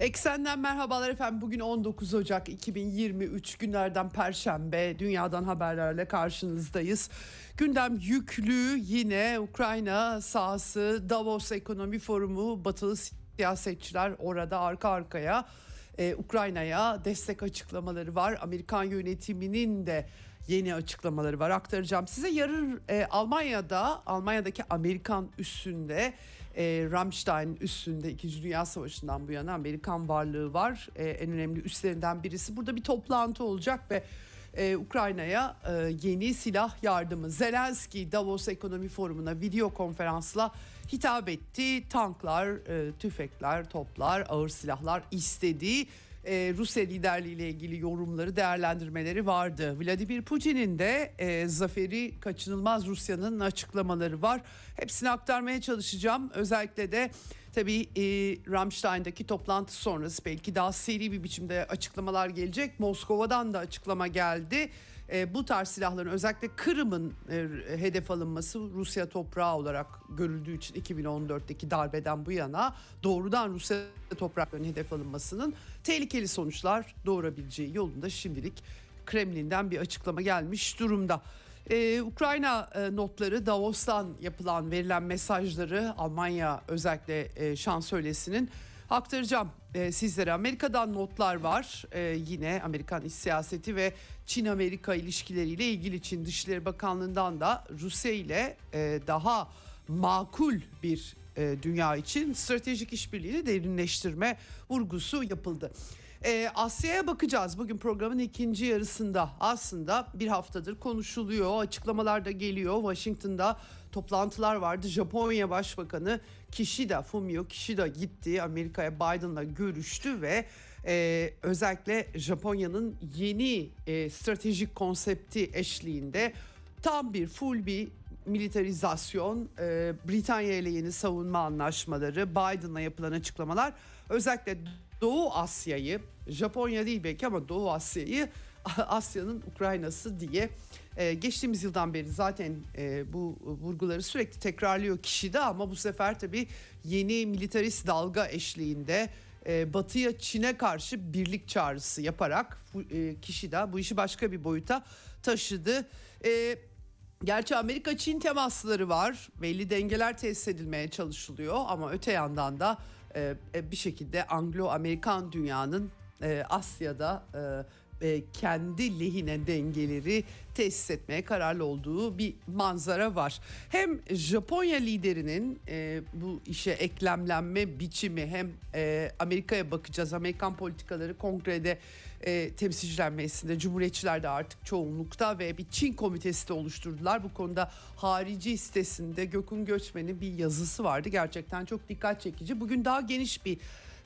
Eksenden merhabalar efendim. Bugün 19 Ocak 2023 günlerden Perşembe. Dünyadan haberlerle karşınızdayız. Gündem yüklü yine Ukrayna sahası Davos Ekonomi Forumu batılı siyasetçiler orada arka arkaya e, Ukrayna'ya destek açıklamaları var. Amerikan yönetiminin de yeni açıklamaları var aktaracağım size. Yarın e, Almanya'da Almanya'daki Amerikan üssünde e, Ramstein üssünde 2. Dünya Savaşı'ndan bu yana Amerikan varlığı var. E, en önemli üslerinden birisi. Burada bir toplantı olacak ve e, Ukrayna'ya e, yeni silah yardımı Zelenski Davos Ekonomi Forumu'na video konferansla hitap etti. Tanklar, e, tüfekler, toplar, ağır silahlar istediği e, Rusya liderliğiyle ilgili yorumları, değerlendirmeleri vardı. Vladimir Putin'in de e, zaferi kaçınılmaz Rusya'nın açıklamaları var. Hepsini aktarmaya çalışacağım. Özellikle de tabii e, Ramstein'daki toplantı sonrası belki daha seri bir biçimde açıklamalar gelecek. Moskova'dan da açıklama geldi. E, bu tarz silahların özellikle Kırım'ın e, hedef alınması Rusya toprağı olarak görüldüğü için 2014'teki darbeden bu yana doğrudan Rusya topraklarının hedef alınmasının tehlikeli sonuçlar doğurabileceği yolunda şimdilik Kremlin'den bir açıklama gelmiş durumda. Ee, Ukrayna e, notları Davos'tan yapılan verilen mesajları Almanya özellikle e, şansölyesinin aktaracağım e, sizlere. Amerika'dan notlar var e, yine Amerikan iç siyaseti ve Çin-Amerika ilişkileriyle ilgili Çin Dışişleri Bakanlığı'ndan da Rusya ile e, daha makul bir e, dünya için stratejik işbirliğini derinleştirme vurgusu yapıldı. Ee, Asya'ya bakacağız bugün programın ikinci yarısında aslında bir haftadır konuşuluyor açıklamalar da geliyor Washington'da toplantılar vardı Japonya Başbakanı Kishida Fumio Kishida gitti. Amerika'ya Biden'la görüştü ve e, özellikle Japonya'nın yeni e, stratejik konsepti eşliğinde tam bir full bir militarizasyon, e, Britanya ile yeni savunma anlaşmaları, Biden'la yapılan açıklamalar özellikle Doğu Asya'yı, Japonya değil belki ama Doğu Asya'yı Asya'nın Ukrayna'sı diye e, geçtiğimiz yıldan beri zaten e, bu vurguları sürekli tekrarlıyor kişi de ama bu sefer tabii yeni militarist dalga eşliğinde e, Batı'ya Çin'e karşı birlik çağrısı yaparak e, kişi de bu işi başka bir boyuta taşıdı. E, Gerçi Amerika-Çin temasları var. Belli dengeler tesis edilmeye çalışılıyor ama öte yandan da bir şekilde Anglo-Amerikan dünyanın Asya'da kendi lehine dengeleri tesis etmeye kararlı olduğu bir manzara var. Hem Japonya liderinin bu işe eklemlenme biçimi hem Amerika'ya bakacağız. Amerikan politikaları kongrede e, temsilciler meclisinde Cumhuriyetçiler de artık çoğunlukta ve bir Çin komitesi de oluşturdular. Bu konuda harici sitesinde Gökün Göçmen'in bir yazısı vardı. Gerçekten çok dikkat çekici. Bugün daha geniş bir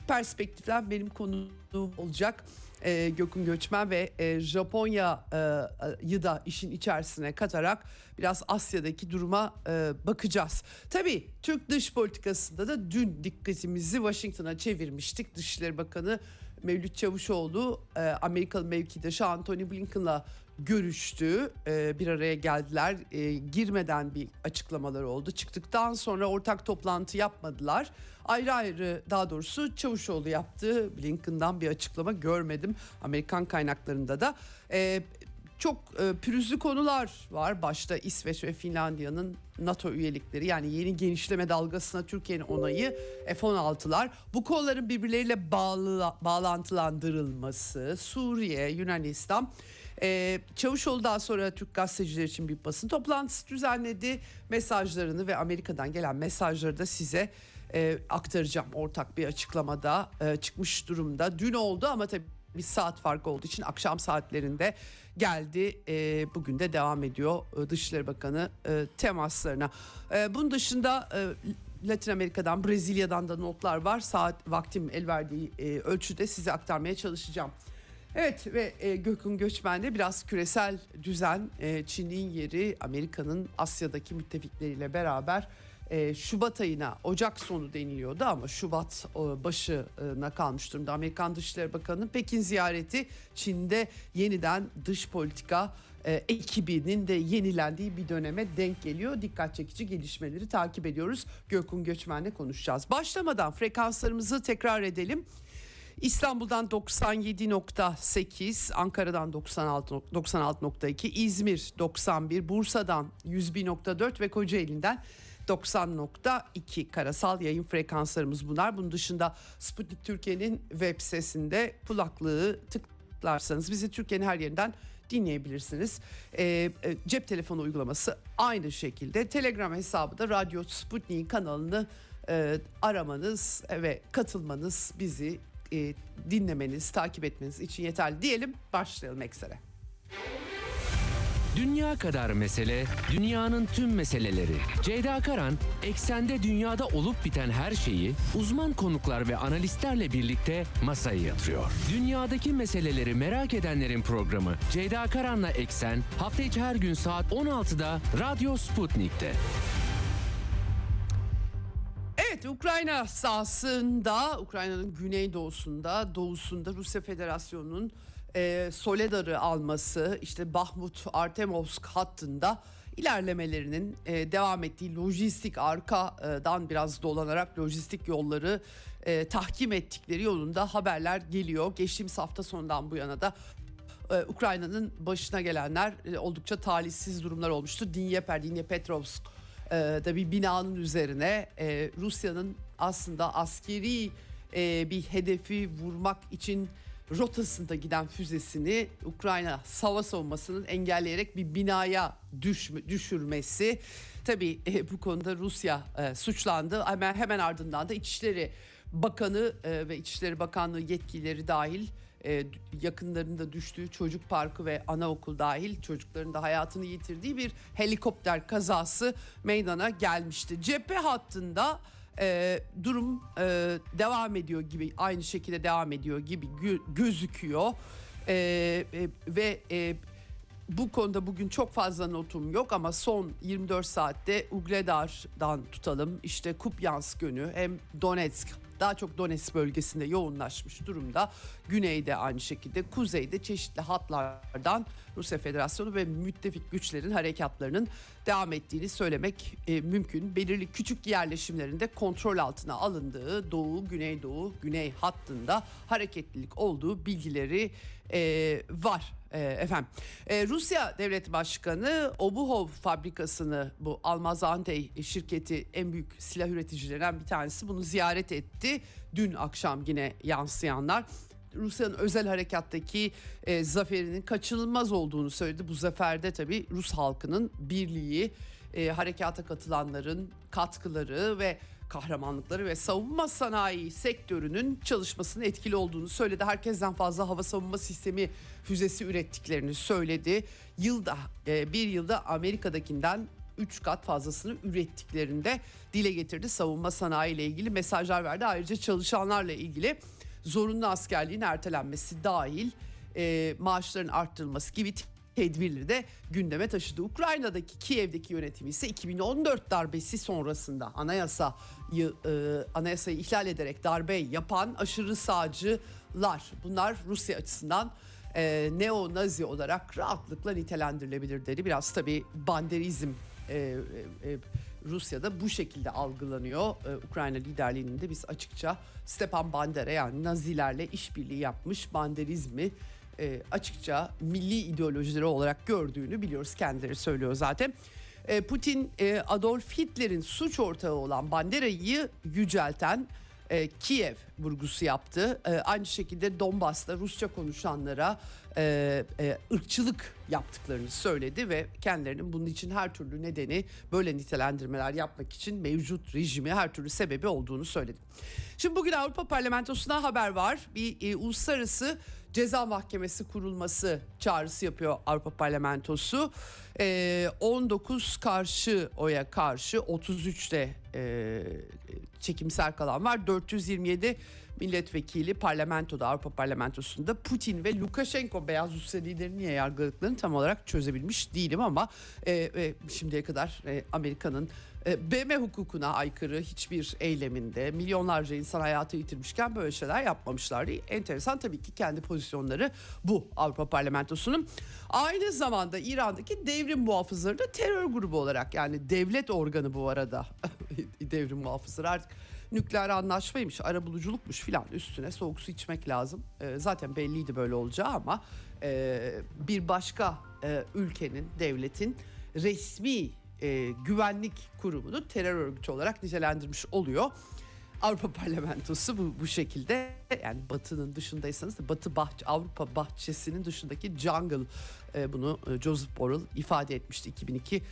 perspektiften benim konuğum olacak e, Gökün Göçmen ve e, Japonya'yı da işin içerisine katarak biraz Asya'daki duruma e, bakacağız. Tabii Türk dış politikasında da dün dikkatimizi Washington'a çevirmiştik. Dışişleri Bakanı Mevlüt Çavuşoğlu e, Amerikalı mevkidaşı Anthony Blinken'la görüştü. E, bir araya geldiler. E, girmeden bir açıklamalar oldu. Çıktıktan sonra ortak toplantı yapmadılar. Ayrı ayrı daha doğrusu Çavuşoğlu yaptı. Blinken'dan bir açıklama görmedim. Amerikan kaynaklarında da. E, çok e, pürüzlü konular var. Başta İsveç ve Finlandiya'nın NATO üyelikleri yani yeni genişleme dalgasına Türkiye'nin onayı F-16'lar. Bu kolların birbirleriyle bağlı, bağlantılandırılması, Suriye, Yunanistan. Ee, Çavuşoğlu daha sonra Türk gazeteciler için bir basın toplantısı düzenledi. Mesajlarını ve Amerika'dan gelen mesajları da size e, aktaracağım. Ortak bir açıklamada e, çıkmış durumda. Dün oldu ama tabii bir saat farkı olduğu için akşam saatlerinde geldi. E, bugün de devam ediyor e, Dışişleri Bakanı e, temaslarına. E, bunun dışında e, Latin Amerika'dan, Brezilya'dan da notlar var. Saat vaktim el verdiği e, ölçüde size aktarmaya çalışacağım. Evet ve e, Gökün Göçmen'de biraz küresel düzen, e, Çin'in yeri, Amerika'nın Asya'daki müttefikleriyle beraber e, Şubat ayına Ocak sonu deniliyordu ama Şubat e, başına kalmış durumda. Amerikan Dışişleri Bakanı'nın Pekin ziyareti Çin'de yeniden dış politika e, ekibinin de yenilendiği bir döneme denk geliyor. Dikkat çekici gelişmeleri takip ediyoruz. Gökün Göçmen'le konuşacağız. Başlamadan frekanslarımızı tekrar edelim. İstanbul'dan 97.8, Ankara'dan 96 96.2, İzmir 91, Bursa'dan 101.4 ve Kocaeli'nden 90.2 karasal yayın frekanslarımız bunlar. Bunun dışında Sputnik Türkiye'nin web sitesinde kulaklığı tıklarsanız bizi Türkiye'nin her yerinden dinleyebilirsiniz. E, e, cep telefonu uygulaması aynı şekilde. Telegram hesabı da Radyo Sputnik kanalını e, aramanız ve katılmanız bizi e, dinlemeniz, takip etmeniz için yeterli diyelim. Başlayalım eksere. Dünya kadar mesele, dünyanın tüm meseleleri. Ceyda Karan, eksende dünyada olup biten her şeyi uzman konuklar ve analistlerle birlikte masaya yatırıyor. Dünyadaki meseleleri merak edenlerin programı Ceyda Karan'la Eksen hafta içi her gün saat 16'da Radyo Sputnik'te. Evet Ukrayna sahasında Ukrayna'nın güneydoğusunda doğusunda Rusya Federasyonu'nun e, Soledar'ı alması işte Bahmut Artemovsk hattında ilerlemelerinin e, devam ettiği lojistik arkadan biraz dolanarak lojistik yolları e, tahkim ettikleri yolunda haberler geliyor. Geçtiğimiz hafta sonundan bu yana da e, Ukrayna'nın başına gelenler e, oldukça talihsiz durumlar olmuştu. Dnyeper, Dnepetrovsk e, da bir binanın üzerine e, Rusya'nın aslında askeri e, bir hedefi vurmak için rotasında giden füzesini Ukrayna hava savunmasının engelleyerek bir binaya düşme, düşürmesi. Tabii e, bu konuda Rusya e, suçlandı. Hemen hemen ardından da İçişleri Bakanı e, ve İçişleri Bakanlığı yetkilileri dahil e, yakınlarında düştüğü çocuk parkı ve anaokul dahil çocukların da hayatını yitirdiği bir helikopter kazası meydana gelmişti. Cephe hattında e, durum e, devam ediyor gibi aynı şekilde devam ediyor gibi gö- gözüküyor. E, e, ve e, bu konuda bugün çok fazla notum yok ama son 24 saatte Ugledar'dan tutalım. İşte Kupyansk yönü hem Donetsk daha çok Donetsk bölgesinde yoğunlaşmış durumda. Güneyde aynı şekilde, kuzeyde çeşitli hatlardan Rusya Federasyonu ve müttefik güçlerin harekatlarının devam ettiğini söylemek e, mümkün. Belirli küçük yerleşimlerinde kontrol altına alındığı Doğu, Güneydoğu, Güney hattında hareketlilik olduğu bilgileri e, var e, efendim. E, Rusya Devlet Başkanı Obuhov fabrikasını bu Almazantey şirketi en büyük silah üreticilerinden bir tanesi bunu ziyaret etti. Dün akşam yine yansıyanlar Rusya'nın özel harekattaki e, zaferinin kaçınılmaz olduğunu söyledi. Bu zaferde tabii Rus halkının birliği, e, harekata katılanların katkıları ve kahramanlıkları ve savunma sanayi sektörünün çalışmasının etkili olduğunu söyledi. Herkesten fazla hava savunma sistemi füzesi ürettiklerini söyledi. Yılda e, bir yılda Amerika'dakinden 3 kat fazlasını ürettiklerinde dile getirdi. Savunma sanayi ile ilgili mesajlar verdi. Ayrıca çalışanlarla ilgili zorunlu askerliğin ertelenmesi dahil e, maaşların arttırılması gibi tedbirleri de gündeme taşıdı. Ukrayna'daki Kiev'deki yönetimi ise 2014 darbesi sonrasında anayasayı e, anayasayı ihlal ederek darbe yapan aşırı sağcılar. Bunlar Rusya açısından e, neo-nazi olarak rahatlıkla nitelendirilebilir dedi. Biraz tabii banderizm e, e, e, Rusya'da bu şekilde algılanıyor. Ee, Ukrayna liderliğinin de biz açıkça Stepan Bandera yani Nazilerle işbirliği yapmış banderizmi e, açıkça milli ideolojileri olarak gördüğünü biliyoruz. Kendileri söylüyor zaten. E, Putin e, Adolf Hitler'in suç ortağı olan Bandera'yı yücelten e, Kiev vurgusu yaptı. E, aynı şekilde Donbas'ta Rusça konuşanlara e, e, ırkçılık yaptıklarını söyledi ve kendilerinin bunun için her türlü nedeni böyle nitelendirmeler yapmak için mevcut rejimi her türlü sebebi olduğunu söyledi. Şimdi bugün Avrupa Parlamentosu'na haber var. Bir e, uluslararası ceza mahkemesi kurulması çağrısı yapıyor Avrupa Parlamentosu. E, 19 karşı oya karşı 33 de e, çekimser kalan var. 427 milletvekili parlamentoda Avrupa Parlamentosu'nda Putin ve Lukashenko Beyaz Rusya lideri niye yargıladıklarını tam olarak çözebilmiş değilim ama e, e, şimdiye kadar e, Amerika'nın BM hukukuna aykırı hiçbir eyleminde milyonlarca insan hayatı yitirmişken böyle şeyler yapmamışlardı. Enteresan tabii ki kendi pozisyonları bu Avrupa Parlamentosu'nun. Aynı zamanda İran'daki devrim muhafızları da terör grubu olarak yani devlet organı bu arada devrim muhafızları artık nükleer anlaşmaymış, arabuluculukmuş filan üstüne soğuk su içmek lazım. E, zaten belliydi böyle olacağı ama e, bir başka e, ülkenin, devletin resmi e, güvenlik kurumunu terör örgütü olarak nitelendirmiş oluyor. Avrupa Parlamentosu bu, bu şekilde yani Batı'nın dışındaysanız da Batı bahçe, Avrupa bahçesinin dışındaki jungle e, bunu e, Joseph Borrell ifade etmişti 2002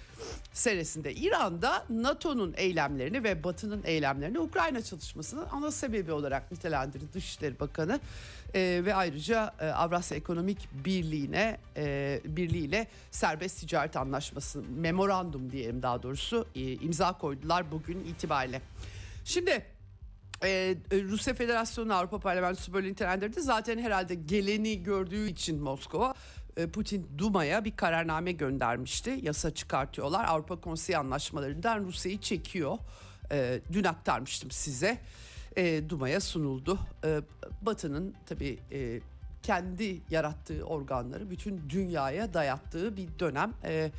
senesinde. İran'da NATO'nun eylemlerini ve Batı'nın eylemlerini Ukrayna çalışmasının ana sebebi olarak nitelendirdi Dışişleri Bakanı e, ve ayrıca e, Avrasya Ekonomik Birliği'ne e, birliğiyle serbest ticaret anlaşması memorandum diyelim daha doğrusu e, imza koydular bugün itibariyle. Şimdi ee, Rusya Federasyonu Avrupa Parlamentosu böyle nitelendirdi. Zaten herhalde geleni gördüğü için Moskova e, Putin Duma'ya bir kararname göndermişti. Yasa çıkartıyorlar. Avrupa Konseyi anlaşmalarından Rusya'yı çekiyor. E, dün aktarmıştım size. E, Duma'ya sunuldu. E, Batı'nın tabii e, kendi yarattığı organları bütün dünyaya dayattığı bir dönem. E,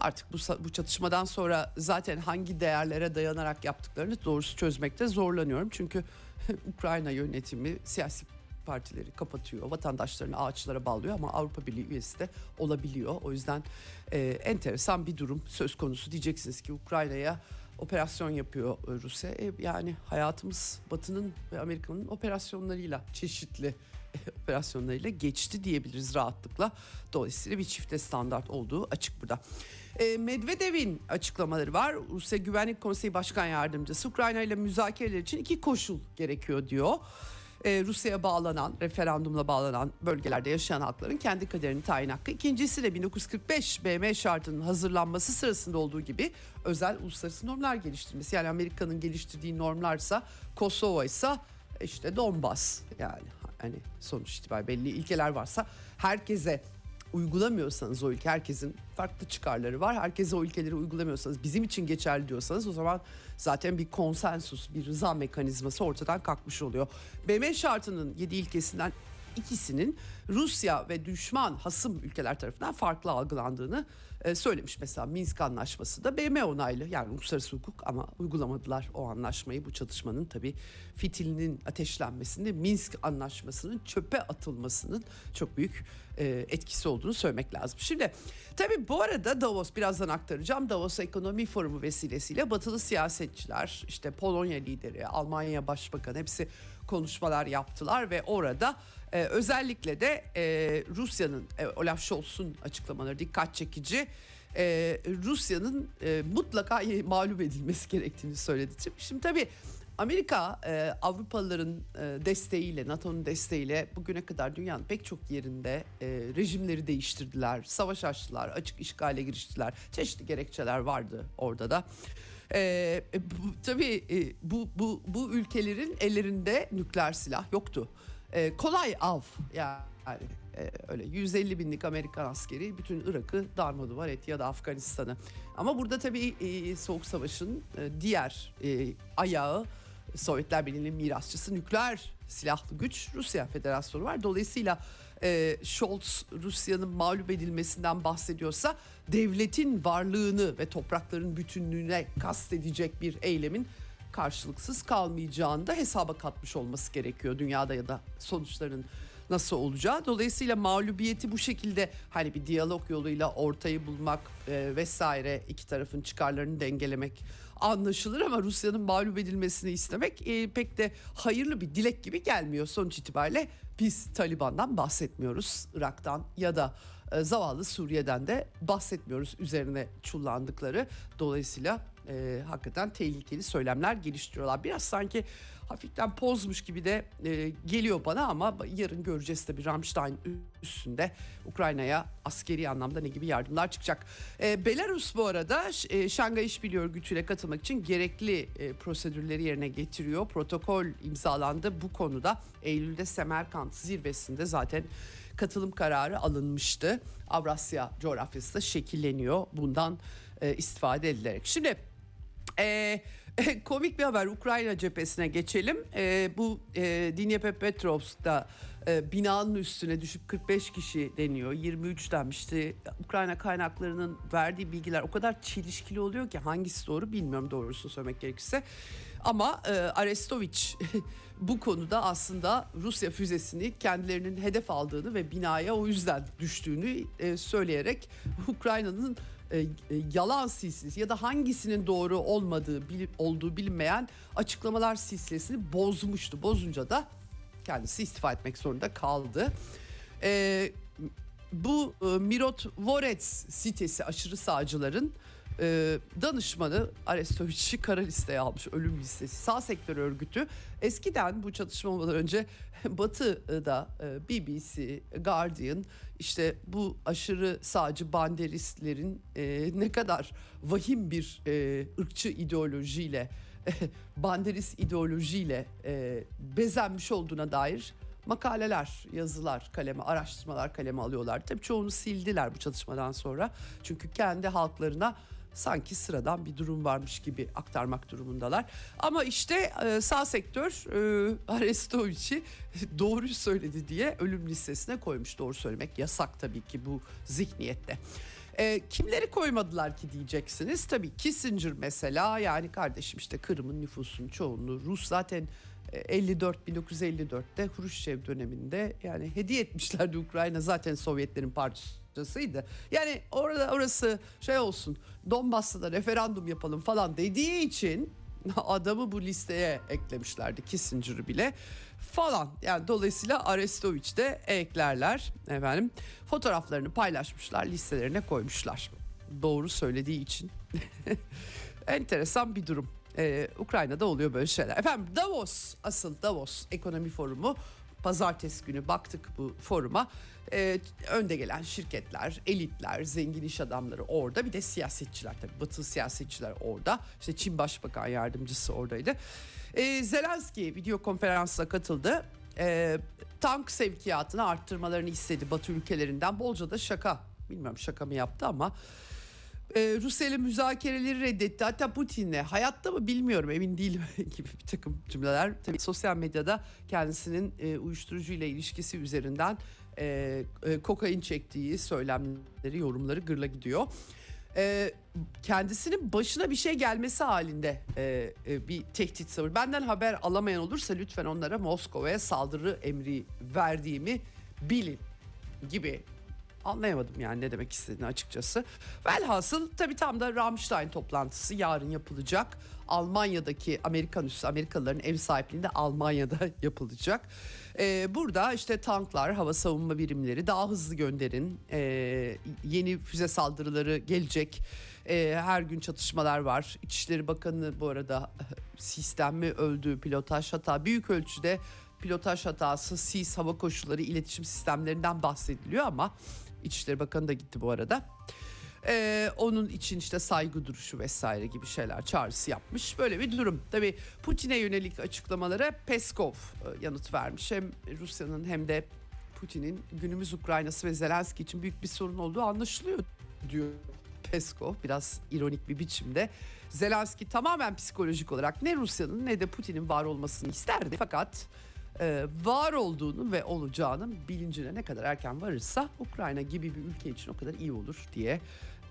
artık bu, bu çatışmadan sonra zaten hangi değerlere dayanarak yaptıklarını doğrusu çözmekte zorlanıyorum. Çünkü Ukrayna yönetimi siyasi partileri kapatıyor, vatandaşlarını ağaçlara bağlıyor ama Avrupa Birliği üyesi de olabiliyor. O yüzden e, enteresan bir durum söz konusu. Diyeceksiniz ki Ukrayna'ya operasyon yapıyor e, Rusya. E, yani hayatımız Batı'nın ve Amerika'nın operasyonlarıyla çeşitli operasyonlarıyla geçti diyebiliriz rahatlıkla. Dolayısıyla bir çifte standart olduğu açık burada. E, Medvedev'in açıklamaları var. Rusya Güvenlik Konseyi Başkan Yardımcısı Ukrayna ile müzakereler için iki koşul gerekiyor diyor. Ee, Rusya'ya bağlanan, referandumla bağlanan bölgelerde yaşayan halkların kendi kaderini tayin hakkı. İkincisi de 1945 BM şartının hazırlanması sırasında olduğu gibi özel uluslararası normlar geliştirmesi. Yani Amerika'nın geliştirdiği normlarsa Kosova ise işte Donbas yani hani sonuç itibariyle belli ilkeler varsa herkese uygulamıyorsanız o ülke herkesin farklı çıkarları var. Herkese o ülkeleri uygulamıyorsanız bizim için geçerli diyorsanız o zaman zaten bir konsensus, bir rıza mekanizması ortadan kalkmış oluyor. BM şartının 7 ilkesinden ikisinin Rusya ve düşman hasım ülkeler tarafından farklı algılandığını e, söylemiş. Mesela Minsk Anlaşması da BM onaylı yani uluslararası hukuk ama uygulamadılar o anlaşmayı. Bu çatışmanın tabii fitilinin ateşlenmesinde Minsk Anlaşması'nın çöpe atılmasının çok büyük e, etkisi olduğunu söylemek lazım. Şimdi tabii bu arada Davos birazdan aktaracağım. Davos Ekonomi Forumu vesilesiyle batılı siyasetçiler işte Polonya lideri, Almanya Başbakanı hepsi konuşmalar yaptılar ve orada e, özellikle de e, Rusya'nın e, Olaf Scholz'un açıklamaları dikkat çekici. E, Rusya'nın e, mutlaka mağlup edilmesi gerektiğini söyledi. Şimdi tabii Amerika e, Avrupalıların e, desteğiyle, NATO'nun desteğiyle bugüne kadar dünyanın pek çok yerinde e, rejimleri değiştirdiler, savaş açtılar, açık işgale giriştiler. Çeşitli gerekçeler vardı orada da. E, bu, tabii e, bu, bu, bu ülkelerin ellerinde nükleer silah yoktu. E, kolay av yani e, öyle 150 binlik Amerikan askeri bütün Irak'ı darmaduvar etti ya da Afganistan'ı. Ama burada tabii e, Soğuk Savaş'ın e, diğer e, ayağı Sovyetler Birliği'nin mirasçısı nükleer silahlı güç Rusya Federasyonu var. Dolayısıyla e, Scholz Rusya'nın mağlup edilmesinden bahsediyorsa devletin varlığını ve toprakların bütünlüğüne kastedecek bir eylemin karşılıksız kalmayacağını da hesaba katmış olması gerekiyor dünyada ya da sonuçların nasıl olacağı. Dolayısıyla mağlubiyeti bu şekilde hani bir diyalog yoluyla ortayı bulmak e, vesaire iki tarafın çıkarlarını dengelemek anlaşılır ama Rusya'nın mağlup edilmesini istemek e, pek de hayırlı bir dilek gibi gelmiyor. Sonuç itibariyle biz Taliban'dan bahsetmiyoruz Irak'tan ya da zavallı Suriye'den de bahsetmiyoruz üzerine çullandıkları. Dolayısıyla e, hakikaten tehlikeli söylemler geliştiriyorlar. Biraz sanki hafiften pozmuş gibi de e, geliyor bana ama yarın göreceğiz tabii Ramstein üstünde Ukrayna'ya askeri anlamda ne gibi yardımlar çıkacak. E, Belarus bu arada e, Şangay İşbirliği Örgütü'ne katılmak için gerekli e, prosedürleri yerine getiriyor. Protokol imzalandı bu konuda. Eylül'de Semerkant zirvesinde zaten katılım kararı alınmıştı. Avrasya coğrafyası da şekilleniyor bundan e, istifade edilerek. Şimdi e, komik bir haber Ukrayna cephesine geçelim. E, bu e, Dnipropetrovsk'ta e, binanın üstüne düşüp 45 kişi deniyor. 23 denmişti. Ukrayna kaynaklarının verdiği bilgiler o kadar çelişkili oluyor ki hangisi doğru bilmiyorum doğrusunu söylemek gerekirse. Ama e, Arestoviç bu konuda aslında Rusya füzesini kendilerinin hedef aldığını ve binaya o yüzden düştüğünü e, söyleyerek Ukrayna'nın e, e, yalan silsilesi ya da hangisinin doğru olmadığı olduğu bilinmeyen açıklamalar silsilesini bozmuştu. Bozunca da kendisi istifa etmek zorunda kaldı. E, bu e, Mirot Vorets sitesi aşırı sağcıların e, danışmanı Arestoviç'i kara listeye almış ölüm listesi. Sağ sektör örgütü eskiden bu çatışma önce Batı'da e, BBC, Guardian işte bu aşırı sağcı banderistlerin e, ne kadar vahim bir e, ırkçı ideolojiyle banderist ideolojiyle e, bezenmiş olduğuna dair makaleler, yazılar kaleme, araştırmalar kaleme alıyorlar. Tabii çoğunu sildiler bu çatışmadan sonra. Çünkü kendi halklarına sanki sıradan bir durum varmış gibi aktarmak durumundalar. Ama işte e, sağ sektör e, Arestoviç'i doğru söyledi diye ölüm listesine koymuş. Doğru söylemek yasak tabii ki bu zihniyette. E, kimleri koymadılar ki diyeceksiniz. Tabii Kissinger mesela yani kardeşim işte Kırım'ın nüfusunun çoğunluğu Rus zaten 54 e, 1954'te Hruşçev döneminde yani hediye etmişlerdi Ukrayna zaten Sovyetlerin parçası parçasıydı. Yani orada orası şey olsun Donbass'ta da referandum yapalım falan dediği için adamı bu listeye eklemişlerdi Kissinger'ı bile falan. Yani dolayısıyla Arestoviç de eklerler efendim. Fotoğraflarını paylaşmışlar, listelerine koymuşlar. Doğru söylediği için. Enteresan bir durum. Ee, Ukrayna'da oluyor böyle şeyler. Efendim Davos, asıl Davos Ekonomi Forumu pazartesi günü baktık bu foruma e, önde gelen şirketler, elitler, zengin iş adamları orada. Bir de siyasetçiler tabii batı siyasetçiler orada. İşte Çin Başbakan Yardımcısı oradaydı. E, Zelenski video konferansına katıldı. E, tank sevkiyatını arttırmalarını istedi Batı ülkelerinden. Bolca da şaka. Bilmiyorum şaka mı yaptı ama e, Rusya ile müzakereleri reddetti. Hatta Putin'le hayatta mı bilmiyorum emin değilim gibi bir takım cümleler. Tabii sosyal medyada kendisinin e, uyuşturucu ile ilişkisi üzerinden e, e, kokain çektiği söylemleri, yorumları gırla gidiyor. E, kendisinin başına bir şey gelmesi halinde e, e, bir tehdit savur. Benden haber alamayan olursa lütfen onlara Moskova'ya saldırı emri verdiğimi bilin gibi anlayamadım yani ne demek istediğini açıkçası. Velhasıl tabii tam da Rammstein toplantısı yarın yapılacak. Almanya'daki Amerikan üssü Amerikalıların ev sahipliğinde Almanya'da yapılacak. Ee, burada işte tanklar, hava savunma birimleri daha hızlı gönderin. Ee, yeni füze saldırıları gelecek. Ee, her gün çatışmalar var. İçişleri Bakanı bu arada sistem mi öldü, pilotaj hata büyük ölçüde pilotaj hatası, sis, hava koşulları, iletişim sistemlerinden bahsediliyor ama İçişleri Bakanı da gitti bu arada. Ee, onun için işte saygı duruşu vesaire gibi şeyler çağrısı yapmış. Böyle bir durum. Tabii Putin'e yönelik açıklamalara Peskov e, yanıt vermiş. Hem Rusya'nın hem de Putin'in günümüz Ukraynası ve Zelenski için büyük bir sorun olduğu anlaşılıyor diyor Peskov biraz ironik bir biçimde. Zelenski tamamen psikolojik olarak ne Rusya'nın ne de Putin'in var olmasını isterdi. Fakat e, var olduğunu ve olacağının bilincine ne kadar erken varırsa Ukrayna gibi bir ülke için o kadar iyi olur diye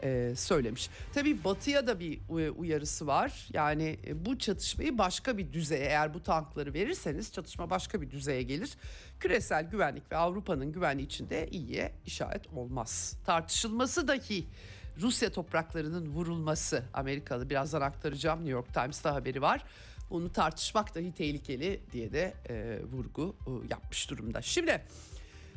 e, söylemiş. Tabii Batı'ya da bir uyarısı var. Yani e, bu çatışmayı başka bir düzeye eğer bu tankları verirseniz çatışma başka bir düzeye gelir. Küresel güvenlik ve Avrupa'nın güvenliği için de iyiye işaret olmaz. Tartışılması dahi Rusya topraklarının vurulması Amerikalı birazdan aktaracağım New York Times'ta haberi var. Bunu tartışmak dahi tehlikeli diye de e, vurgu e, yapmış durumda. Şimdi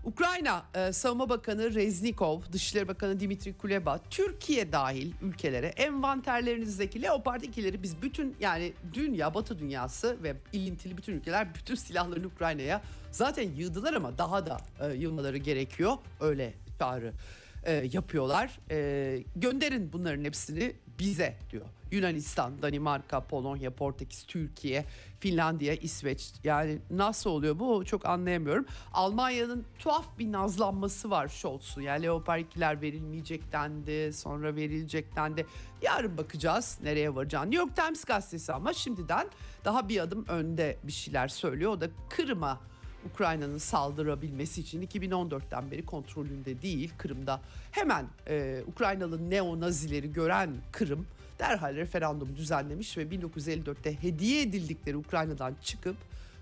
Ukrayna e, Savunma Bakanı Reznikov, Dışişleri Bakanı Dimitri Kuleba, Türkiye dahil ülkelere envanterlerinizdeki Leopard 2'leri biz bütün yani dünya, Batı dünyası ve ilintili bütün ülkeler bütün silahlarını Ukrayna'ya zaten yığdılar ama daha da e, yığmaları gerekiyor. Öyle çağrı e, yapıyorlar. E, gönderin bunların hepsini bize diyor. Yunanistan, Danimarka, Polonya, Portekiz, Türkiye, Finlandiya, İsveç. Yani nasıl oluyor bu çok anlayamıyorum. Almanya'nın tuhaf bir nazlanması var Scholz'un. Yani Leopard 2'ler verilmeyecek dendi, sonra verilecek dendi. Yarın bakacağız nereye varacağını. New York Times gazetesi ama şimdiden daha bir adım önde bir şeyler söylüyor. O da Kırım'a Ukrayna'nın saldırabilmesi için 2014'ten beri kontrolünde değil Kırım'da hemen e, Ukraynalı neo-nazileri gören Kırım derhal referandum düzenlemiş ve 1954'te hediye edildikleri Ukrayna'dan çıkıp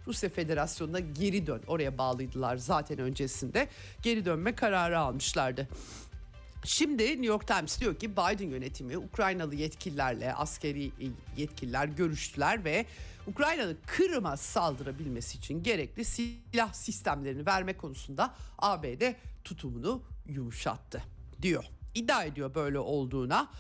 Rusya Federasyonu'na geri dön. Oraya bağlıydılar zaten öncesinde. Geri dönme kararı almışlardı. Şimdi New York Times diyor ki Biden yönetimi Ukraynalı yetkililerle askeri yetkililer görüştüler ve Ukrayna'nın Kırım'a saldırabilmesi için gerekli silah sistemlerini verme konusunda ABD tutumunu yumuşattı diyor. İddia ediyor böyle olduğuna.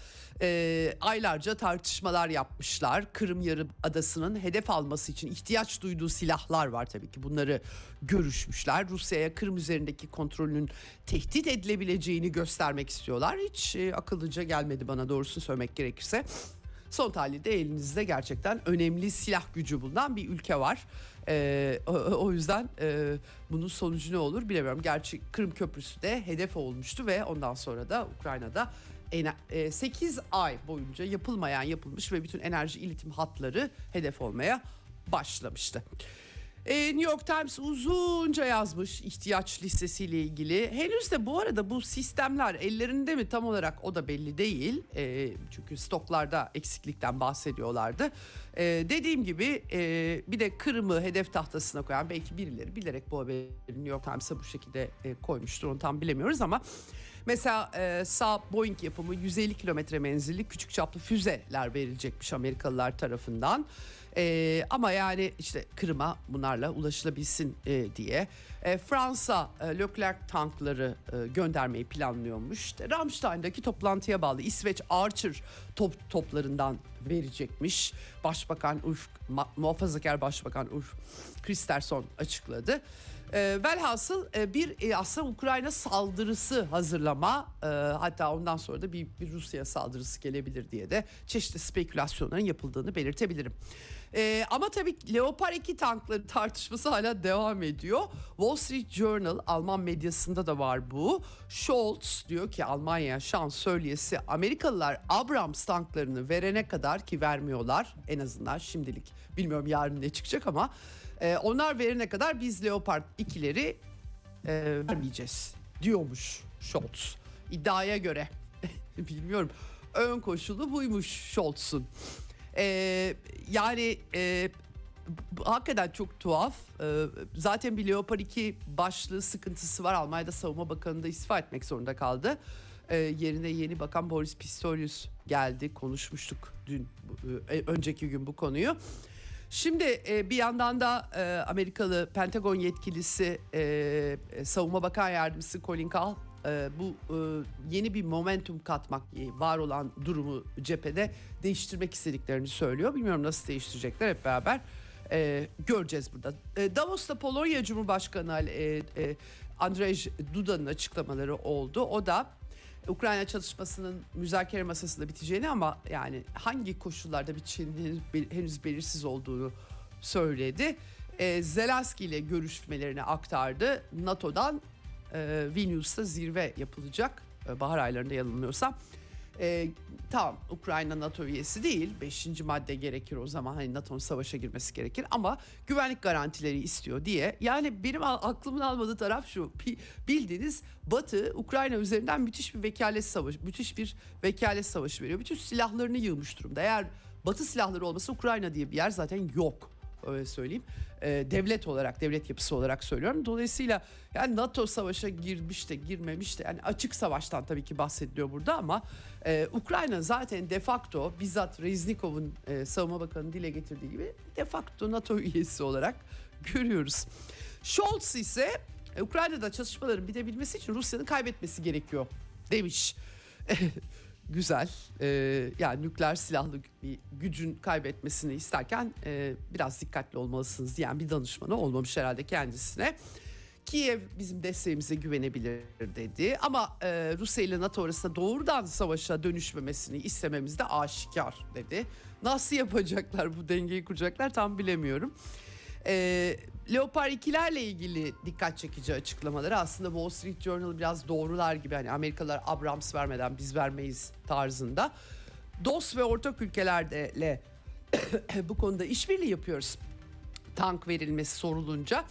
Ee, aylarca tartışmalar yapmışlar. Kırım Yarımadası'nın hedef alması için ihtiyaç duyduğu silahlar var tabii ki. Bunları görüşmüşler. Rusya'ya Kırım üzerindeki kontrolünün tehdit edilebileceğini göstermek istiyorlar. Hiç e, akıllıca gelmedi bana doğrusunu söylemek gerekirse. Son tahlilde elinizde gerçekten önemli silah gücü bulunan bir ülke var. Ee, o, o yüzden e, bunun sonucu ne olur bilemiyorum. Gerçi Kırım Köprüsü de hedef olmuştu ve ondan sonra da Ukrayna'da 8 ay boyunca yapılmayan yapılmış ve bütün enerji iletim hatları hedef olmaya başlamıştı. E, New York Times uzunca yazmış ihtiyaç listesiyle ilgili. Henüz de bu arada bu sistemler ellerinde mi tam olarak o da belli değil. E, çünkü stoklarda eksiklikten bahsediyorlardı. E, dediğim gibi e, bir de Kırım'ı hedef tahtasına koyan belki birileri bilerek bu haberi New York Times'a bu şekilde e, koymuştur onu tam bilemiyoruz ama... Mesela e, sağ Boeing yapımı 150 kilometre menzilli küçük çaplı füzeler verilecekmiş Amerikalılar tarafından. E, ama yani işte Kırım'a bunlarla ulaşılabilsin e, diye. E, Fransa e, Leclerc tankları e, göndermeyi planlıyormuş. İşte Ramstein'daki toplantıya bağlı İsveç Archer top, toplarından verecekmiş. Başbakan Ulf, muhafazakar Başbakan Ulf Kristersson açıkladı. E, velhasıl e, bir e, aslında Ukrayna saldırısı hazırlama e, hatta ondan sonra da bir, bir Rusya saldırısı gelebilir diye de çeşitli spekülasyonların yapıldığını belirtebilirim. E, ama tabii Leopard 2 tankları tartışması hala devam ediyor. Wall Street Journal Alman medyasında da var bu. Scholz diyor ki Almanya şansölyesi Amerikalılar Abrams tanklarını verene kadar ki vermiyorlar en azından şimdilik. Bilmiyorum yarın ne çıkacak ama e, onlar verene kadar biz Leopard 2'leri e, vermeyeceğiz diyormuş Scholz. İddiaya göre. Bilmiyorum. Ön koşulu buymuş Scholz'un. Ee, yani e, hakikaten çok tuhaf. Ee, zaten bir Leopard 2 başlığı sıkıntısı var. Almanya'da savunma bakanı da istifa etmek zorunda kaldı. Ee, yerine yeni bakan Boris Pistorius geldi. Konuşmuştuk dün, e, önceki gün bu konuyu. Şimdi e, bir yandan da e, Amerikalı Pentagon yetkilisi e, Savunma Bakan Yardımcısı Colin Kahl e, bu e, yeni bir momentum katmak e, var olan durumu cephede değiştirmek istediklerini söylüyor. Bilmiyorum nasıl değiştirecekler hep beraber e, göreceğiz burada. E, Davos'ta Polonya Cumhurbaşkanı e, e, Andrzej Duda'nın açıklamaları oldu. O da Ukrayna çalışmasının müzakere masasında biteceğini ama yani hangi koşullarda biteceğini henüz belirsiz olduğunu söyledi. E, Zelenski ile görüşmelerini aktardı. NATO'dan e, Vilnius'ta zirve yapılacak e, bahar aylarında yanılmıyorsam. E, tamam Ukrayna NATO üyesi değil. Beşinci madde gerekir o zaman hani NATO'nun savaşa girmesi gerekir ama güvenlik garantileri istiyor diye. Yani benim aklımın almadığı taraf şu. Bildiğiniz Batı Ukrayna üzerinden müthiş bir vekalet savaşı, müthiş bir vekalet savaşı veriyor. Bütün silahlarını yığmış durumda. Eğer Batı silahları olmasa Ukrayna diye bir yer zaten yok öyle söyleyeyim. E, devlet olarak, devlet yapısı olarak söylüyorum. Dolayısıyla yani NATO savaşa girmiş de girmemiş de yani açık savaştan tabii ki bahsediliyor burada ama e, Ukrayna zaten de facto bizzat Reznikov'un e, savunma bakanı dile getirdiği gibi de facto NATO üyesi olarak görüyoruz. Scholz ise E, Ukrayna'da çatışmaların bitebilmesi için Rusya'nın kaybetmesi gerekiyor demiş. Güzel. E, yani nükleer silahlı bir gücün kaybetmesini isterken e, biraz dikkatli olmalısınız diyen bir danışmanı olmamış herhalde kendisine. Kiev bizim desteğimize güvenebilir dedi ama e, Rusya ile NATO arasında doğrudan savaşa dönüşmemesini istememiz de aşikar dedi. Nasıl yapacaklar bu dengeyi kuracaklar tam bilemiyorum. E, Leopard 2'lerle ilgili dikkat çekici açıklamaları aslında Wall Street Journal biraz doğrular gibi hani Amerikalılar Abrams vermeden biz vermeyiz tarzında. DOS ve ortak ülkelerle bu konuda işbirliği yapıyoruz. Tank verilmesi sorulunca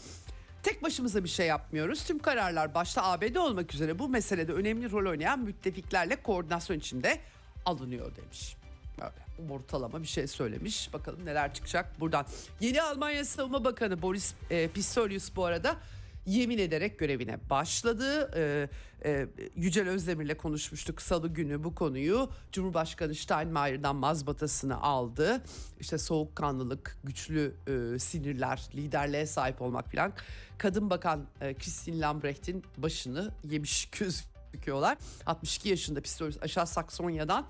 tek başımıza bir şey yapmıyoruz. Tüm kararlar başta ABD olmak üzere bu meselede önemli rol oynayan müttefiklerle koordinasyon içinde alınıyor demiş. Böyle ortalama bir şey söylemiş. Bakalım neler çıkacak buradan. Yeni Almanya Savunma Bakanı Boris e, Pistorius bu arada yemin ederek görevine başladı. Ee, e, Yücel Özdemir'le konuşmuştuk salı günü bu konuyu. Cumhurbaşkanı Steinmeier'dan mazbatasını aldı. İşte soğukkanlılık, güçlü e, sinirler, liderliğe sahip olmak falan. Kadın bakan e, Christine Lambrecht'in başını yemiş gözüküyorlar. 62 yaşında Pistorius aşağı Saksonya'dan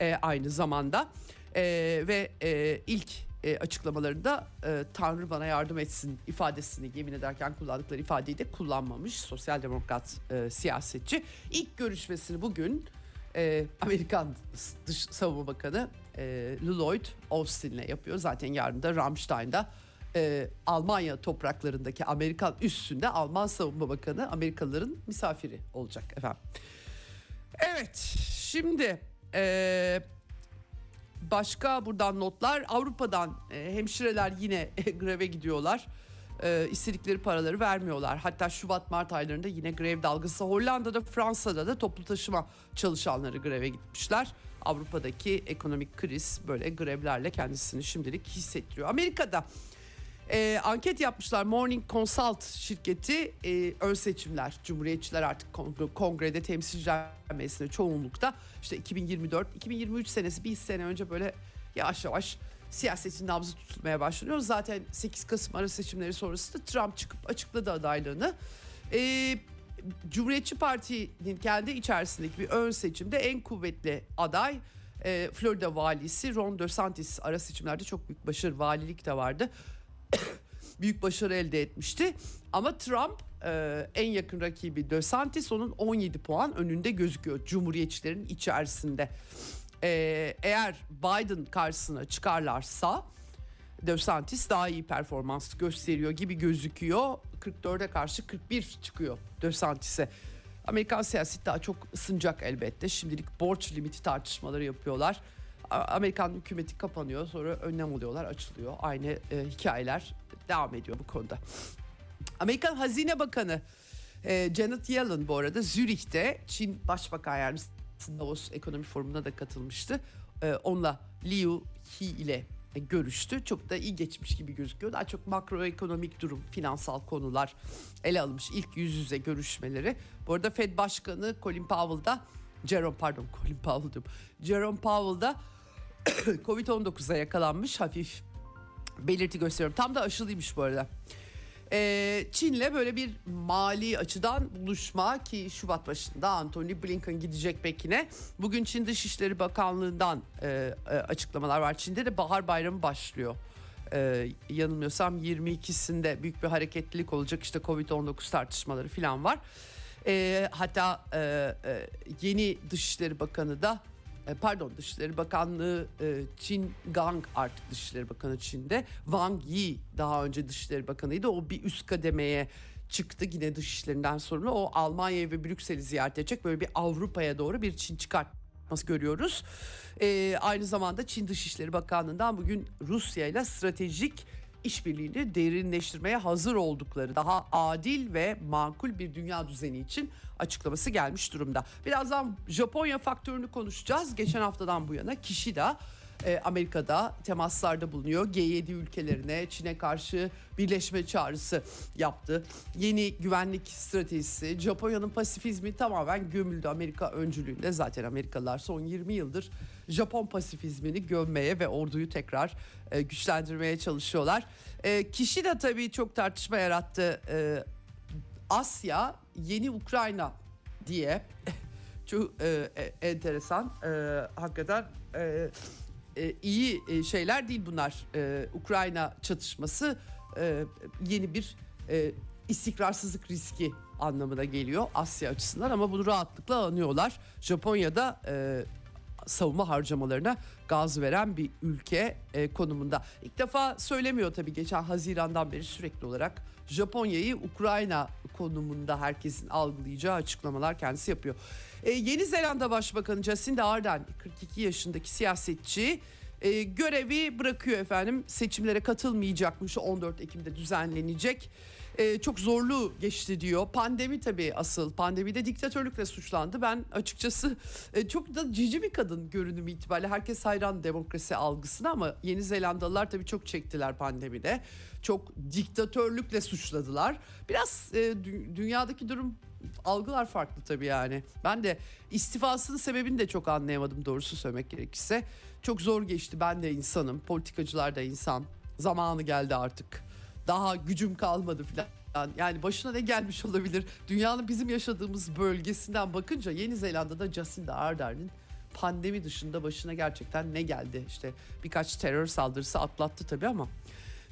e, aynı zamanda. E, ve e, ilk e, açıklamalarında e, Tanrı bana yardım etsin ifadesini yemin ederken kullandıkları ifadeyi de kullanmamış sosyal demokrat e, siyasetçi. İlk görüşmesini bugün e, Amerikan Dış Savunma Bakanı e, Lloyd Austin'le yapıyor. Zaten yarın da Ramstein'da e, Almanya topraklarındaki Amerikan üssünde Alman Savunma Bakanı Amerikalıların misafiri olacak efendim. Evet şimdi e, başka buradan notlar Avrupa'dan e, hemşireler yine greve gidiyorlar. E, istedikleri paraları vermiyorlar. Hatta Şubat Mart aylarında yine grev dalgası Hollanda'da Fransa'da da toplu taşıma çalışanları greve gitmişler. Avrupa'daki ekonomik kriz böyle grevlerle kendisini şimdilik hissettiriyor. Amerika'da e, anket yapmışlar. Morning Consult şirketi e, ön seçimler. Cumhuriyetçiler artık kongre, kongrede temsilciler meclisinde çoğunlukta. İşte 2024 2023 senesi bir sene önce böyle yavaş yavaş siyasetin nabzı tutulmaya başlanıyor. Zaten 8 Kasım ara seçimleri sonrasında Trump çıkıp açıkladı adaylığını. E, Cumhuriyetçi Parti'nin kendi içerisindeki bir ön seçimde en kuvvetli aday e, Florida valisi Ron DeSantis. Ara seçimlerde çok büyük başarı valilik de vardı büyük başarı elde etmişti. Ama Trump e, en yakın rakibi DeSantis onun 17 puan önünde gözüküyor Cumhuriyetçilerin içerisinde. E, eğer Biden karşısına çıkarlarsa DeSantis daha iyi performans gösteriyor gibi gözüküyor. 44'e karşı 41 çıkıyor DeSantis'e. Amerikan siyaseti daha çok ısınacak elbette. Şimdilik borç limiti tartışmaları yapıyorlar. Amerikan hükümeti kapanıyor sonra önlem alıyorlar açılıyor. Aynı e, hikayeler devam ediyor bu konuda. Amerikan Hazine Bakanı e, Janet Yellen bu arada Zürih'te Çin Başbakan Yardımcısı Davos Ekonomi Forumu'na da katılmıştı. E, onunla Liu He ile görüştü. Çok da iyi geçmiş gibi gözüküyor. Daha çok makroekonomik durum, finansal konular ele alınmış ilk yüz yüze görüşmeleri. Bu arada Fed Başkanı Colin Powell da Jerome pardon Colin Powell diyorum. Jerome Powell da Covid-19'a yakalanmış hafif belirti gösteriyorum. Tam da aşılıymış bu arada. Ee, Çin'le böyle bir mali açıdan buluşma ki Şubat başında Anthony Blinken gidecek Pekin'e. Bugün Çin Dışişleri Bakanlığı'ndan e, e, açıklamalar var. Çin'de de bahar bayramı başlıyor. Ee, yanılmıyorsam 22'sinde büyük bir hareketlilik olacak işte Covid-19 tartışmaları falan var. Ee, hatta e, e, yeni Dışişleri Bakanı da e, pardon Dışişleri Bakanlığı e, Çin Gang artık Dışişleri Bakanı Çin'de. Wang Yi daha önce Dışişleri Bakanıydı. O bir üst kademeye çıktı yine dışişlerinden sonra. O Almanya ve Brüksel'i ziyaret edecek. Böyle bir Avrupa'ya doğru bir Çin çıkartması görüyoruz. Ee, aynı zamanda Çin Dışişleri Bakanlığı'ndan bugün Rusya ile stratejik işbirliğini derinleştirmeye hazır oldukları daha adil ve makul bir dünya düzeni için açıklaması gelmiş durumda. Birazdan Japonya faktörünü konuşacağız. Geçen haftadan bu yana Kishida e, Amerika'da temaslarda bulunuyor. G7 ülkelerine Çin'e karşı birleşme çağrısı yaptı. Yeni güvenlik stratejisi, Japonya'nın pasifizmi tamamen gömüldü Amerika öncülüğünde. Zaten Amerikalılar son 20 yıldır Japon pasifizmini gömmeye ve orduyu tekrar e, güçlendirmeye çalışıyorlar. E, kişi de tabii çok tartışma yarattı. E, Asya yeni Ukrayna diye çok e, e, enteresan e, hakikaten e, e, iyi e, şeyler değil bunlar. E, Ukrayna çatışması e, yeni bir e, istikrarsızlık riski anlamına geliyor Asya açısından ama bunu rahatlıkla anıyorlar. Japonya'da e, savunma harcamalarına gaz veren bir ülke e, konumunda. İlk defa söylemiyor tabii geçen Haziran'dan beri sürekli olarak Japonya'yı Ukrayna konumunda herkesin algılayacağı açıklamalar kendisi yapıyor. E, Yeni Zelanda Başbakanı Jacinda Ardern 42 yaşındaki siyasetçi e, görevi bırakıyor efendim. Seçimlere katılmayacakmış 14 Ekim'de düzenlenecek. E, çok zorlu geçti diyor. Pandemi tabii asıl. Pandemide diktatörlükle suçlandı. Ben açıkçası e, çok da cici bir kadın görünümü itibariyle. Herkes hayran demokrasi algısına ama Yeni Zelandalılar tabii çok çektiler pandemide. Çok diktatörlükle suçladılar. Biraz e, dü- dünyadaki durum algılar farklı tabii yani. Ben de istifasının sebebini de çok anlayamadım doğrusu söylemek gerekirse. Çok zor geçti. Ben de insanım. Politikacılar da insan. Zamanı geldi artık. Daha gücüm kalmadı falan. Yani başına ne gelmiş olabilir? Dünyanın bizim yaşadığımız bölgesinden bakınca Yeni Zelanda'da Jacinda Ardern'in pandemi dışında başına gerçekten ne geldi? İşte birkaç terör saldırısı atlattı tabii ama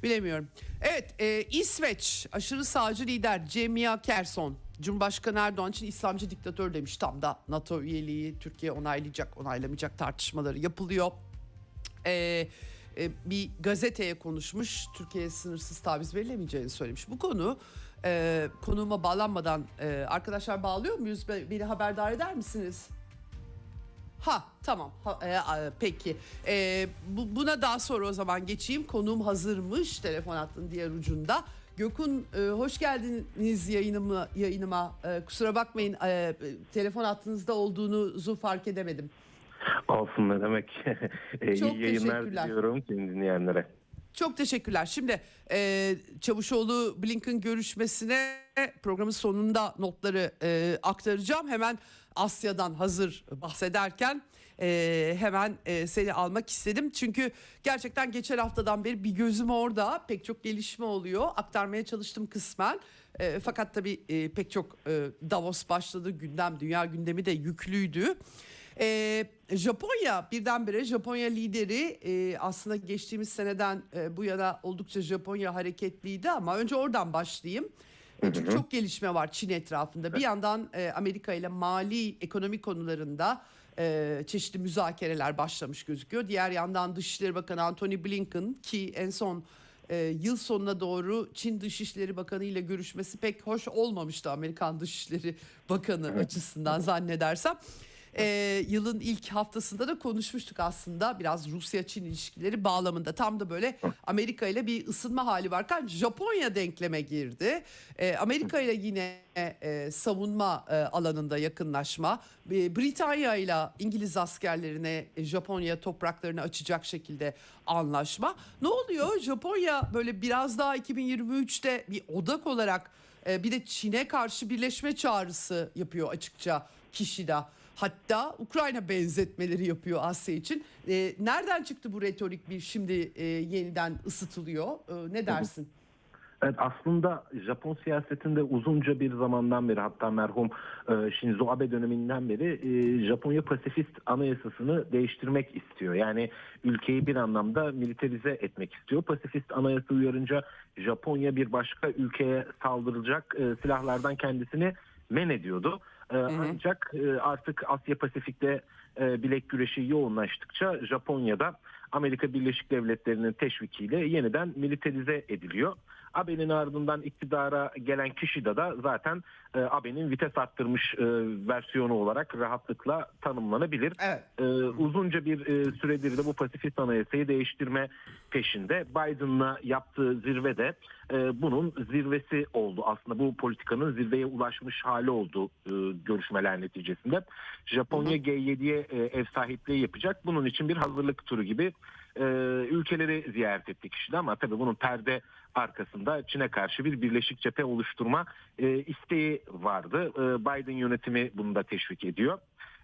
bilemiyorum. Evet e, İsveç aşırı sağcı lider Cemia Kerson Cumhurbaşkanı Erdoğan için İslamcı diktatör demiş. Tam da NATO üyeliği Türkiye onaylayacak onaylamayacak tartışmaları yapılıyor. Ee, e, bir gazeteye konuşmuş. Türkiye'ye sınırsız taviz verilemeyeceğini söylemiş. Bu konu e, konuğuma bağlanmadan e, arkadaşlar bağlıyor muyuz? Be- Beni haberdar eder misiniz? Ha tamam Ha, e, a, peki E, bu, buna daha sonra o zaman geçeyim konuğum hazırmış telefon hattının diğer ucunda Gökün e, hoş geldiniz yayınıma yayınıma E, kusura bakmayın e, telefon hattınızda olduğunuzu fark edemedim. Olsun ne demek. E, Çok İyi yayınlar diliyorum tüm dinleyenlere. Çok teşekkürler. Şimdi e, Çavuşoğlu Blinken görüşmesine programın sonunda notları e, aktaracağım. Hemen Asya'dan hazır bahsederken e, hemen e, seni almak istedim. Çünkü gerçekten geçen haftadan beri bir gözüm orada. Pek çok gelişme oluyor. Aktarmaya çalıştım kısmen. E, fakat tabii e, pek çok e, Davos başladı. Gündem, dünya gündemi de yüklüydü. Ee, Japonya birdenbire Japonya lideri e, aslında geçtiğimiz seneden e, bu yana oldukça Japonya hareketliydi ama önce oradan başlayayım. E, Çünkü çok gelişme var Çin etrafında. Bir yandan e, Amerika ile mali ekonomi konularında e, çeşitli müzakereler başlamış gözüküyor. Diğer yandan Dışişleri Bakanı Antony Blinken ki en son e, yıl sonuna doğru Çin Dışişleri Bakanı ile görüşmesi pek hoş olmamıştı Amerikan Dışişleri Bakanı açısından zannedersem. Ee, yılın ilk haftasında da konuşmuştuk aslında biraz Rusya-Çin ilişkileri bağlamında. Tam da böyle Amerika ile bir ısınma hali varken Japonya denkleme girdi. Ee, Amerika ile yine e, savunma e, alanında yakınlaşma. E, Britanya ile İngiliz askerlerine e, Japonya topraklarını açacak şekilde anlaşma. Ne oluyor? Japonya böyle biraz daha 2023'te bir odak olarak e, bir de Çin'e karşı birleşme çağrısı yapıyor açıkça Kişida. Hatta Ukrayna benzetmeleri yapıyor Asya için. E, nereden çıktı bu retorik bir şimdi e, yeniden ısıtılıyor? E, ne dersin? Evet aslında Japon siyasetinde uzunca bir zamandan beri hatta merhum e, Shinzo Abe döneminden beri e, Japonya pasifist anayasasını değiştirmek istiyor. Yani ülkeyi bir anlamda militarize etmek istiyor. Pasifist anayasa uyarınca Japonya bir başka ülkeye saldıracak e, silahlardan kendisini men ediyordu. E, Ancak e, artık Asya Pasifik'te e, bilek güreşi yoğunlaştıkça Japonya'da Amerika Birleşik Devletleri'nin teşvikiyle yeniden militarize ediliyor. Abe'nin ardından iktidara gelen kişi de da zaten e, Abe'nin vites arttırmış e, versiyonu olarak rahatlıkla tanımlanabilir. Evet. E, uzunca bir e, süredir de bu pasifist anayasayı değiştirme peşinde. Biden'la yaptığı zirvede e, bunun zirvesi oldu. Aslında bu politikanın zirveye ulaşmış hali oldu e, görüşmeler neticesinde. Japonya G7'ye e, ev sahipliği yapacak. Bunun için bir hazırlık turu gibi e, ülkeleri ziyaret etti kişide ama tabii bunun perde arkasında Çin'e karşı bir birleşik cephe oluşturma e, isteği vardı. E, Biden yönetimi bunu da teşvik ediyor.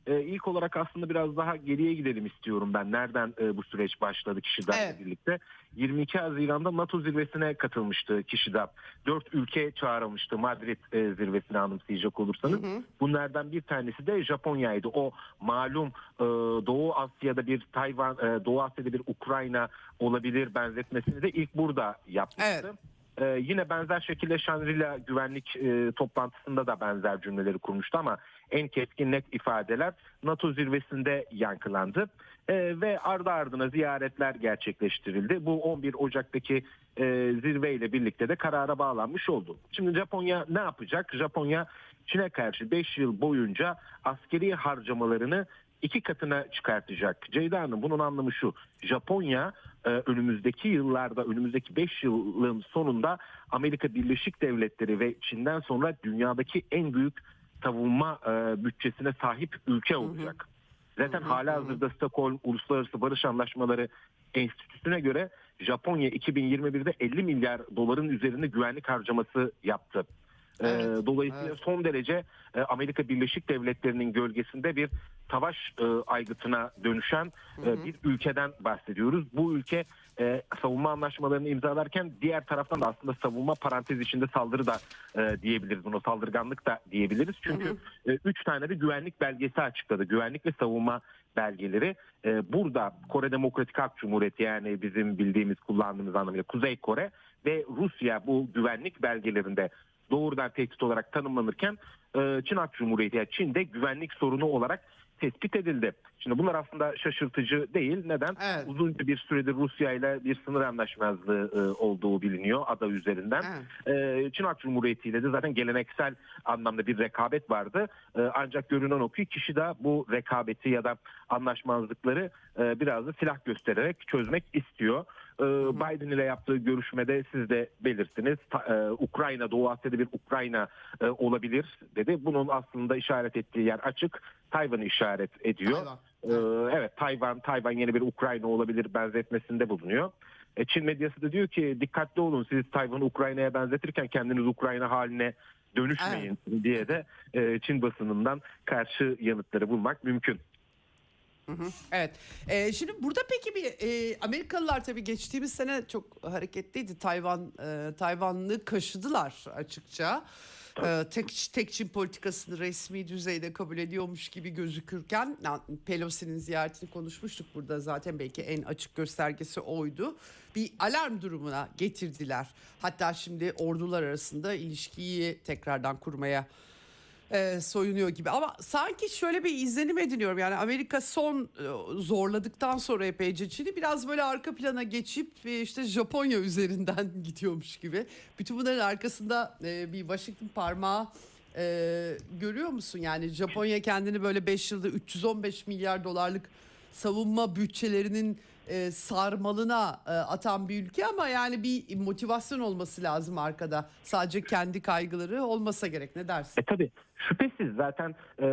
E, ilk olarak aslında biraz daha geriye gidelim istiyorum ben. Nereden e, bu süreç başladı Kişi'den Evet. birlikte? 22 Haziran'da NATO zirvesine katılmıştı Kişi'den. Dört ülke çağrılmıştı Madrid e, zirvesine anımsayacak olursanız. Hı hı. Bunlardan bir tanesi de Japonya'ydı. O malum e, Doğu Asya'da bir Tayvan, e, Doğu Asya'da bir Ukrayna olabilir benzetmesini de ilk burada yapmıştı. Evet. Ee, yine benzer şekilde Shangri-La güvenlik e, toplantısında da benzer cümleleri kurmuştu ama en keskin net ifadeler NATO zirvesinde yankılandı. Ee, ve ardı ardına ziyaretler gerçekleştirildi. Bu 11 Ocak'taki e, zirveyle birlikte de karara bağlanmış oldu. Şimdi Japonya ne yapacak? Japonya Çin'e karşı 5 yıl boyunca askeri harcamalarını iki katına çıkartacak. Ceyda Hanım bunun anlamı şu. Japonya e, önümüzdeki yıllarda, önümüzdeki 5 yılın sonunda Amerika Birleşik Devletleri ve Çin'den sonra dünyadaki en büyük savunma e, bütçesine sahip ülke olacak. Zaten hala hazırda Stockholm Uluslararası Barış Anlaşmaları Enstitüsü'ne göre Japonya 2021'de 50 milyar doların üzerinde güvenlik harcaması yaptı. E, Evet, Dolayısıyla evet. son derece e, Amerika Birleşik Devletleri'nin gölgesinde bir savaş e, aygıtına dönüşen e, bir ülkeden bahsediyoruz. Bu ülke savunma anlaşmalarını imzalarken diğer taraftan da aslında savunma parantez içinde saldırı da diyebiliriz. Buna saldırganlık da diyebiliriz. Çünkü e, üç tane de güvenlik belgesi açıkladı. Güvenlik ve savunma belgeleri. Burada Kore Demokratik Halk Cumhuriyeti yani bizim bildiğimiz kullandığımız anlamıyla Kuzey Kore ve Rusya bu güvenlik belgelerinde doğrudan tehdit olarak tanımlanırken e, Çin Halk Cumhuriyeti yani Çin'de güvenlik sorunu olarak tespit edildi. Şimdi bunlar aslında şaşırtıcı değil. Neden? Evet. Uzunca bir süredir Rusya ile bir sınır anlaşmazlığı e, olduğu biliniyor ada üzerinden. Evet. E, Çin Halk Cumhuriyeti ile de zaten geleneksel anlamda bir rekabet vardı. E, ancak görünen o ki kişi de bu rekabeti ya da anlaşmazlıkları e, biraz da silah göstererek çözmek istiyor. E, Biden ile yaptığı görüşmede siz de belirttiniz. Ta- e, Ukrayna, Doğu Asya'da bir Ukrayna e, olabilir dedi. Bunun aslında işaret ettiği yer açık. Tayvan'ı işaret ediyor. Tayvan. Ee, evet Tayvan Tayvan yeni bir Ukrayna olabilir benzetmesinde bulunuyor. E, Çin medyası da diyor ki dikkatli olun siz Tayvan'ı Ukrayna'ya benzetirken kendiniz Ukrayna haline dönüşmeyin diye de Çin basınından karşı yanıtları bulmak mümkün. Evet. Ee, şimdi burada peki bir e, Amerikalılar tabii geçtiğimiz sene çok hareketliydi. Tayvan e, Tayvanlı kaşıdılar açıkça. Ee, tek tek Çin politikasını resmi düzeyde kabul ediyormuş gibi gözükürken na- Pelosi'nin ziyaretini konuşmuştuk burada zaten belki en açık göstergesi oydu. Bir alarm durumuna getirdiler. Hatta şimdi ordular arasında ilişkiyi tekrardan kurmaya e, soyunuyor gibi. Ama sanki şöyle bir izlenim ediniyorum. Yani Amerika son e, zorladıktan sonra epeyce Çin'i biraz böyle arka plana geçip e, işte Japonya üzerinden gidiyormuş gibi. Bütün bunların arkasında e, bir Washington parmağı e, görüyor musun? Yani Japonya kendini böyle 5 yılda 315 milyar dolarlık savunma bütçelerinin e, sarmalına e, atan bir ülke ama yani bir motivasyon olması lazım arkada. Sadece kendi kaygıları olmasa gerek. Ne dersin? E tabi şüphesiz zaten e,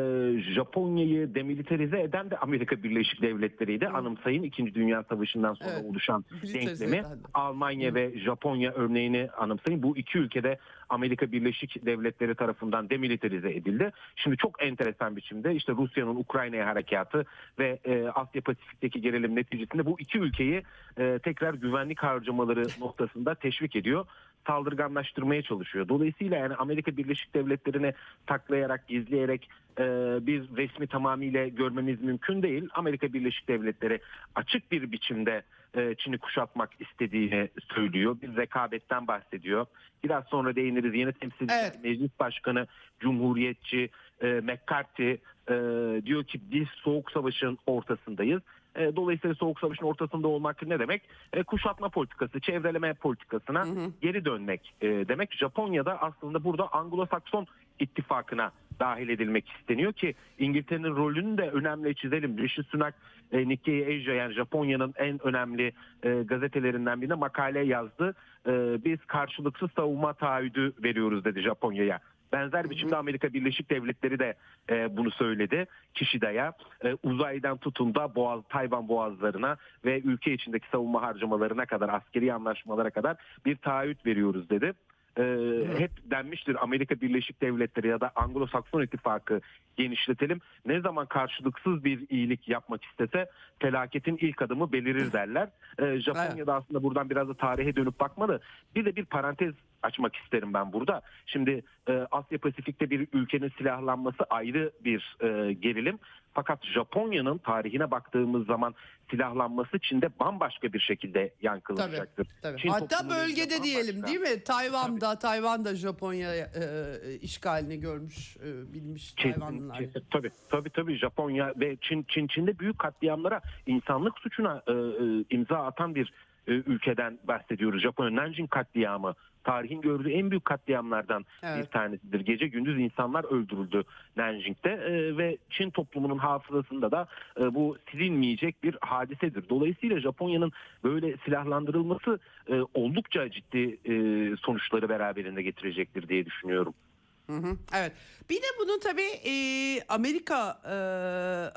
Japonya'yı demilitarize eden de Amerika Birleşik Devletleri'ydi. Anımsayın 2. Dünya Savaşı'ndan sonra Evet. oluşan denklemi. Almanya ve Japonya örneğini anımsayın. Bu iki ülkede Amerika Birleşik Devletleri tarafından demilitarize edildi. Şimdi çok enteresan biçimde işte Rusya'nın Ukrayna'ya harekatı ve e, Asya Pasifik'teki gerilim neticesinde bu iki ülkeyi e, tekrar güvenlik harcamaları noktasında teşvik ediyor saldırganlaştırmaya çalışıyor. Dolayısıyla yani Amerika Birleşik Devletleri'ne taklayarak, gizleyerek e, bir resmi tamamıyla görmemiz mümkün değil. Amerika Birleşik Devletleri açık bir biçimde e, Çin'i kuşatmak istediğini söylüyor. Bir rekabetten bahsediyor. Biraz sonra değiniriz. Yeni temsilciler Evet. meclis başkanı, cumhuriyetçi e, McCarthy e, diyor ki biz soğuk savaşın ortasındayız. E, dolayısıyla soğuk savaşın ortasında olmak ne demek? E, kuşatma politikası, çevreleme politikasına geri dönmek e, demek. Japonya'da aslında burada Anglo-Sakson ittifakına dahil edilmek isteniyor ki İngiltere'nin rolünü de önemli çizelim. Rishi Sunak e, Nikkei Asia yani Japonya'nın en önemli e, gazetelerinden birine makale yazdı. E, biz karşılıksız savunma taahhüdü veriyoruz dedi Japonya'ya. Benzer biçimde Amerika Birleşik Devletleri de e, bunu söyledi. Kişidaya e, uzaydan tutun da Boğaz, Tayvan boğazlarına ve ülke içindeki savunma harcamalarına kadar askeri anlaşmalara kadar bir taahhüt veriyoruz dedi. E, hep denmiştir Amerika Birleşik Devletleri ya da Anglo-Sakson ittifakı genişletelim. Ne zaman karşılıksız bir iyilik yapmak istese felaketin ilk adımı belirir derler. E, Japonya'da aslında buradan biraz da tarihe dönüp bakmalı. Bir de bir parantez açmak isterim ben burada. Şimdi e, Asya Pasifik'te bir ülkenin silahlanması ayrı bir e, gerilim. Fakat Japonya'nın tarihine baktığımız zaman silahlanması Çin'de bambaşka bir şekilde yankılanacaktır. Tabii, tabii. Çin Hatta bölgede bambaşka. diyelim değil mi? Tayvan'da, Tayvan'da Japonya e, işgalini görmüş, e, bilmiş Çin, Tayvanlılar. Çin- tabii tabii tabii Japonya ve Çin Çin Çin'de büyük katliamlara insanlık suçuna e, e, imza atan bir e, ülkeden bahsediyoruz. Japonya Nanjing katliamı tarihin gördüğü en büyük katliamlardan bir Evet. tanesidir. Gece gündüz insanlar öldürüldü Nanjing'de e, ve Çin toplumunun hafızasında da e, bu silinmeyecek bir hadisedir. Dolayısıyla Japonya'nın böyle silahlandırılması e, oldukça ciddi e, sonuçları beraberinde getirecektir diye düşünüyorum. Hı hı, evet. Bir de bunun tabii e, Amerika e,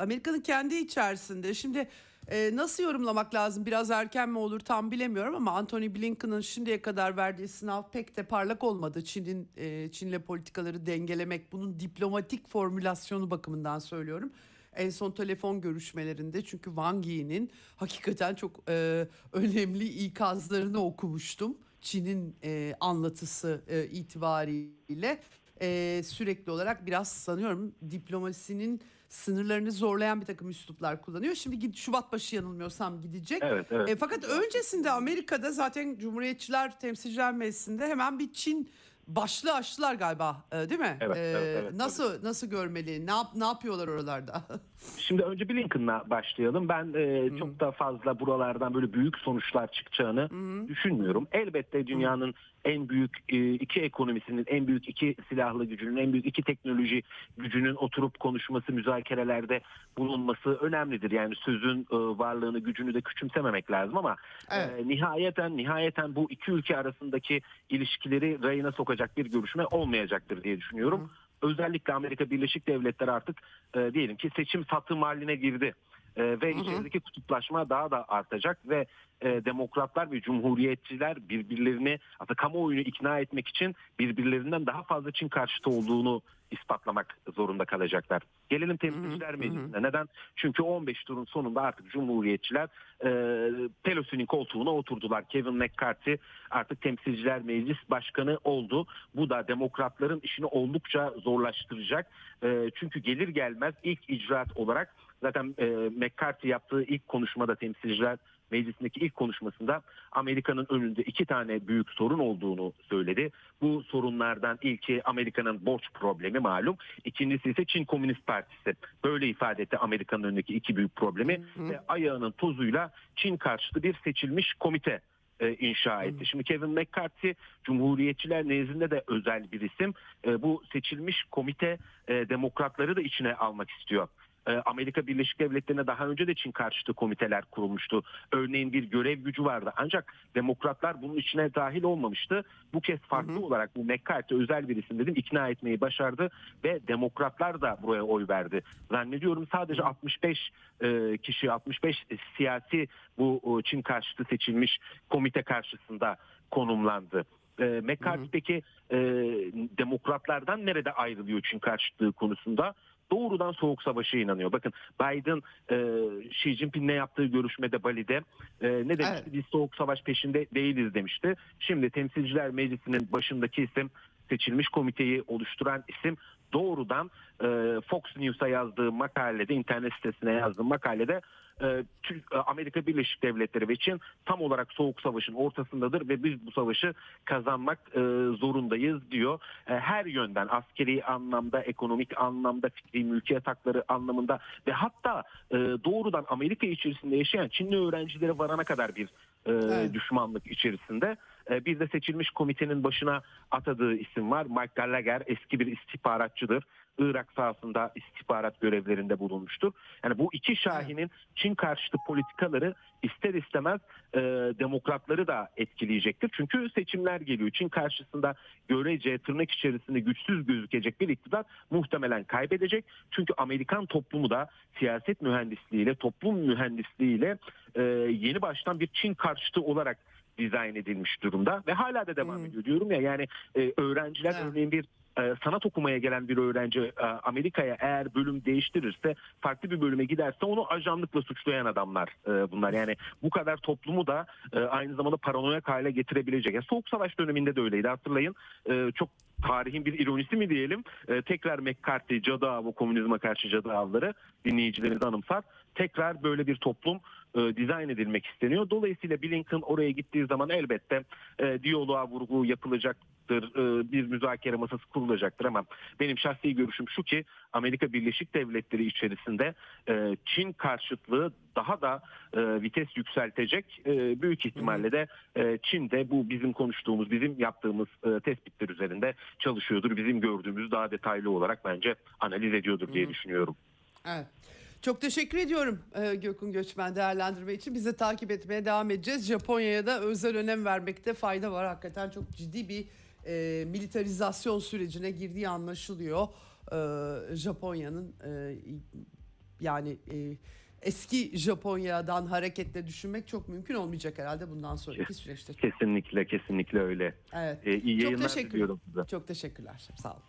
Amerika'nın kendi içerisinde şimdi e, nasıl yorumlamak lazım? Biraz erken mi olur tam bilemiyorum ama Anthony Blinken'ın şimdiye kadar verdiği sınav pek de parlak olmadı. Çin'in e, Çin'le politikaları dengelemek bunun diplomatik formülasyonu bakımından söylüyorum. En son telefon görüşmelerinde çünkü Wang Yi'nin hakikaten çok e, önemli ikazlarını okumuştum. Çin'in e, anlatısı e, itibariyle e, sürekli olarak biraz sanıyorum diplomasinin sınırlarını zorlayan bir takım üsluplar kullanıyor. Şimdi Şubat başı yanılmıyorsam gidecek. Evet, evet. E, fakat öncesinde Amerika'da zaten Cumhuriyetçiler Temsilciler Meclisi'nde hemen bir Çin başlığı açtılar galiba e, değil mi? Evet, E, evet, evet, nasıl nasıl görmeli? Ne yap, ne yapıyorlar oralarda? Şimdi önce Blinken'la başlayalım. Ben e, çok da fazla buralardan böyle büyük sonuçlar çıkacağını düşünmüyorum. Elbette dünyanın en büyük e, iki ekonomisinin, en büyük iki silahlı gücünün, en büyük iki teknoloji gücünün oturup konuşması, müzakerelerde bulunması önemlidir. Yani sözün e, varlığını, gücünü de küçümsememek lazım ama Evet. e, nihayeten nihayeten bu iki ülke arasındaki ilişkileri rayına sokacak bir görüşme olmayacaktır diye düşünüyorum. Özellikle Amerika Birleşik Devletleri artık e, diyelim ki seçim satım haline girdi. E, ve içerideki kutuplaşma daha da artacak ve e, demokratlar ve cumhuriyetçiler birbirlerini aslında kamuoyunu ikna etmek için birbirlerinden daha fazla Çin karşıtı olduğunu ispatlamak zorunda kalacaklar. Gelelim temsilciler meclisine. Neden? Çünkü 15 turun sonunda artık cumhuriyetçiler e, Pelosi'nin koltuğuna oturdular. Kevin McCarthy artık temsilciler meclis başkanı oldu. Bu da demokratların işini oldukça zorlaştıracak. E, çünkü gelir gelmez ilk icraat olarak zaten e, McCarthy yaptığı ilk konuşmada temsilciler meclisindeki ilk konuşmasında Amerika'nın önünde iki tane büyük sorun olduğunu söyledi. Bu sorunlardan ilki Amerika'nın borç problemi malum. İkincisi ise Çin Komünist Partisi. Böyle ifade etti Amerika'nın önündeki iki büyük problemi ve ayağının tozuyla Çin karşıtı bir seçilmiş komite e, inşa etti. Şimdi Kevin McCarthy Cumhuriyetçiler nezdinde de özel bir isim. E, bu seçilmiş komite e, demokratları da içine almak istiyor. E, Amerika Birleşik Devletleri'ne daha önce de Çin karşıtı komiteler kurulmuştu. Örneğin bir görev gücü vardı. Ancak demokratlar bunun içine dahil olmamıştı. Bu kez farklı olarak bu McCarthy özel bir isim dedim ikna etmeyi başardı ve demokratlar da buraya oy verdi. Zannediyorum sadece 65 e, kişi 65 siyasi bu Çin karşıtı seçilmiş komite karşısında konumlandı. E, McCarthy peki e, demokratlardan nerede ayrılıyor Çin karşıtlığı konusunda? Doğrudan soğuk savaşa inanıyor. Bakın Biden e, Xi Jinping'le yaptığı görüşmede Bali'de e, ne demişti? Evet. Biz soğuk savaş peşinde değiliz demişti. Şimdi Temsilciler Meclisi'nin başındaki isim seçilmiş komiteyi oluşturan isim doğrudan e, Fox News'a yazdığı makalede, internet sitesine yazdığı makalede e, e, Amerika Birleşik Devletleri ve Çin tam olarak soğuk savaşın ortasındadır ve biz bu savaşı kazanmak e, zorundayız diyor. Her yönden askeri anlamda, ekonomik anlamda, fikri mülkiyet hakları anlamında ve hatta doğrudan Amerika içerisinde yaşayan Çinli öğrencilere varana kadar bir Evet. düşmanlık içerisinde. E, bir de seçilmiş komitenin başına atadığı isim var. Mike Gallagher eski bir istihbaratçıdır. Irak sahasında istihbarat görevlerinde bulunmuştur. Yani bu iki şahinin Çin karşıtı politikaları ister istemez e, demokratları da etkileyecektir. Çünkü seçimler geliyor. Çin karşısında görece tırnak içerisinde güçsüz gözükecek bir iktidar muhtemelen kaybedecek. Çünkü Amerikan toplumu da siyaset mühendisliğiyle, toplum mühendisliğiyle e, yeni baştan bir Çin karşıtı olarak dizayn edilmiş durumda ve hala da devam ediyor diyorum ya yani e, öğrenciler Evet. örneğin bir e, sanat okumaya gelen bir öğrenci e, Amerika'ya eğer bölüm değiştirirse farklı bir bölüme giderse onu ajanlıkla suçlayan adamlar e, bunlar. Yani bu kadar toplumu da e, aynı zamanda paranoyak hale getirebilecek. Yani Soğuk Savaş döneminde de öyleydi hatırlayın. E, çok tarihin bir ironisi mi diyelim. E, tekrar McCarthy, cadı avı, komünizme karşı cadı avları dinleyicilerimizi anımsar. Tekrar böyle bir toplum e, dizayn edilmek isteniyor. Dolayısıyla Blinken oraya gittiği zaman elbette e, diyaloğa vurgu yapılacaktır. E, bir müzakere masası kurulacaktır ama benim şahsi görüşüm şu ki Amerika Birleşik Devletleri içerisinde e, Çin karşıtlığı daha da e, vites yükseltecek. E, büyük ihtimalle de e, Çin de bu bizim konuştuğumuz, bizim yaptığımız e, tespitler üzerinde çalışıyordur. Bizim gördüğümüz daha detaylı olarak bence analiz ediyordur diye düşünüyorum. Evet. Çok teşekkür ediyorum e, Gökün Göçmen değerlendirme için. Bize takip etmeye devam edeceğiz. Japonya'ya da özel önem vermekte fayda var. Hakikaten çok ciddi bir e, militarizasyon sürecine girdiği anlaşılıyor. E, Japonya'nın e, yani e, eski Japonya'dan hareketle düşünmek çok mümkün olmayacak herhalde bundan sonraki süreçte. Kesinlikle, kesinlikle öyle. Evet. E, iyi Çok yayınlar teşekkür- diliyorum size. Çok teşekkürler. Sağ olun.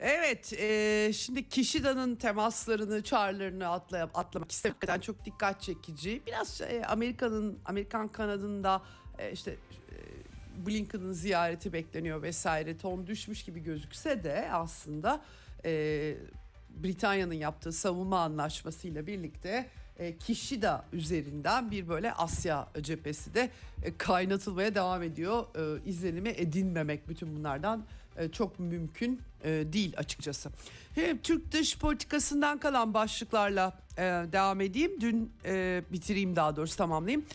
Evet, e, şimdi Kişida'nın temaslarını, çağrılarını atlayıp atlamak. Hakikaten çok dikkat çekici. Biraz e, Amerika'nın, Amerikan kanadında e, işte e, Blinken'ın ziyareti bekleniyor vesaire. Ton düşmüş gibi gözükse de aslında e, Britanya'nın yaptığı savunma anlaşmasıyla birlikte e, Kişida üzerinden bir böyle Asya cephesi de e, kaynatılmaya devam ediyor. E, izlenimi edinmemek bütün bunlardan çok mümkün e, değil açıkçası. Hem Türk dış politikasından kalan başlıklarla e, devam edeyim. Dün e, bitireyim daha doğrusu tamamlayayım.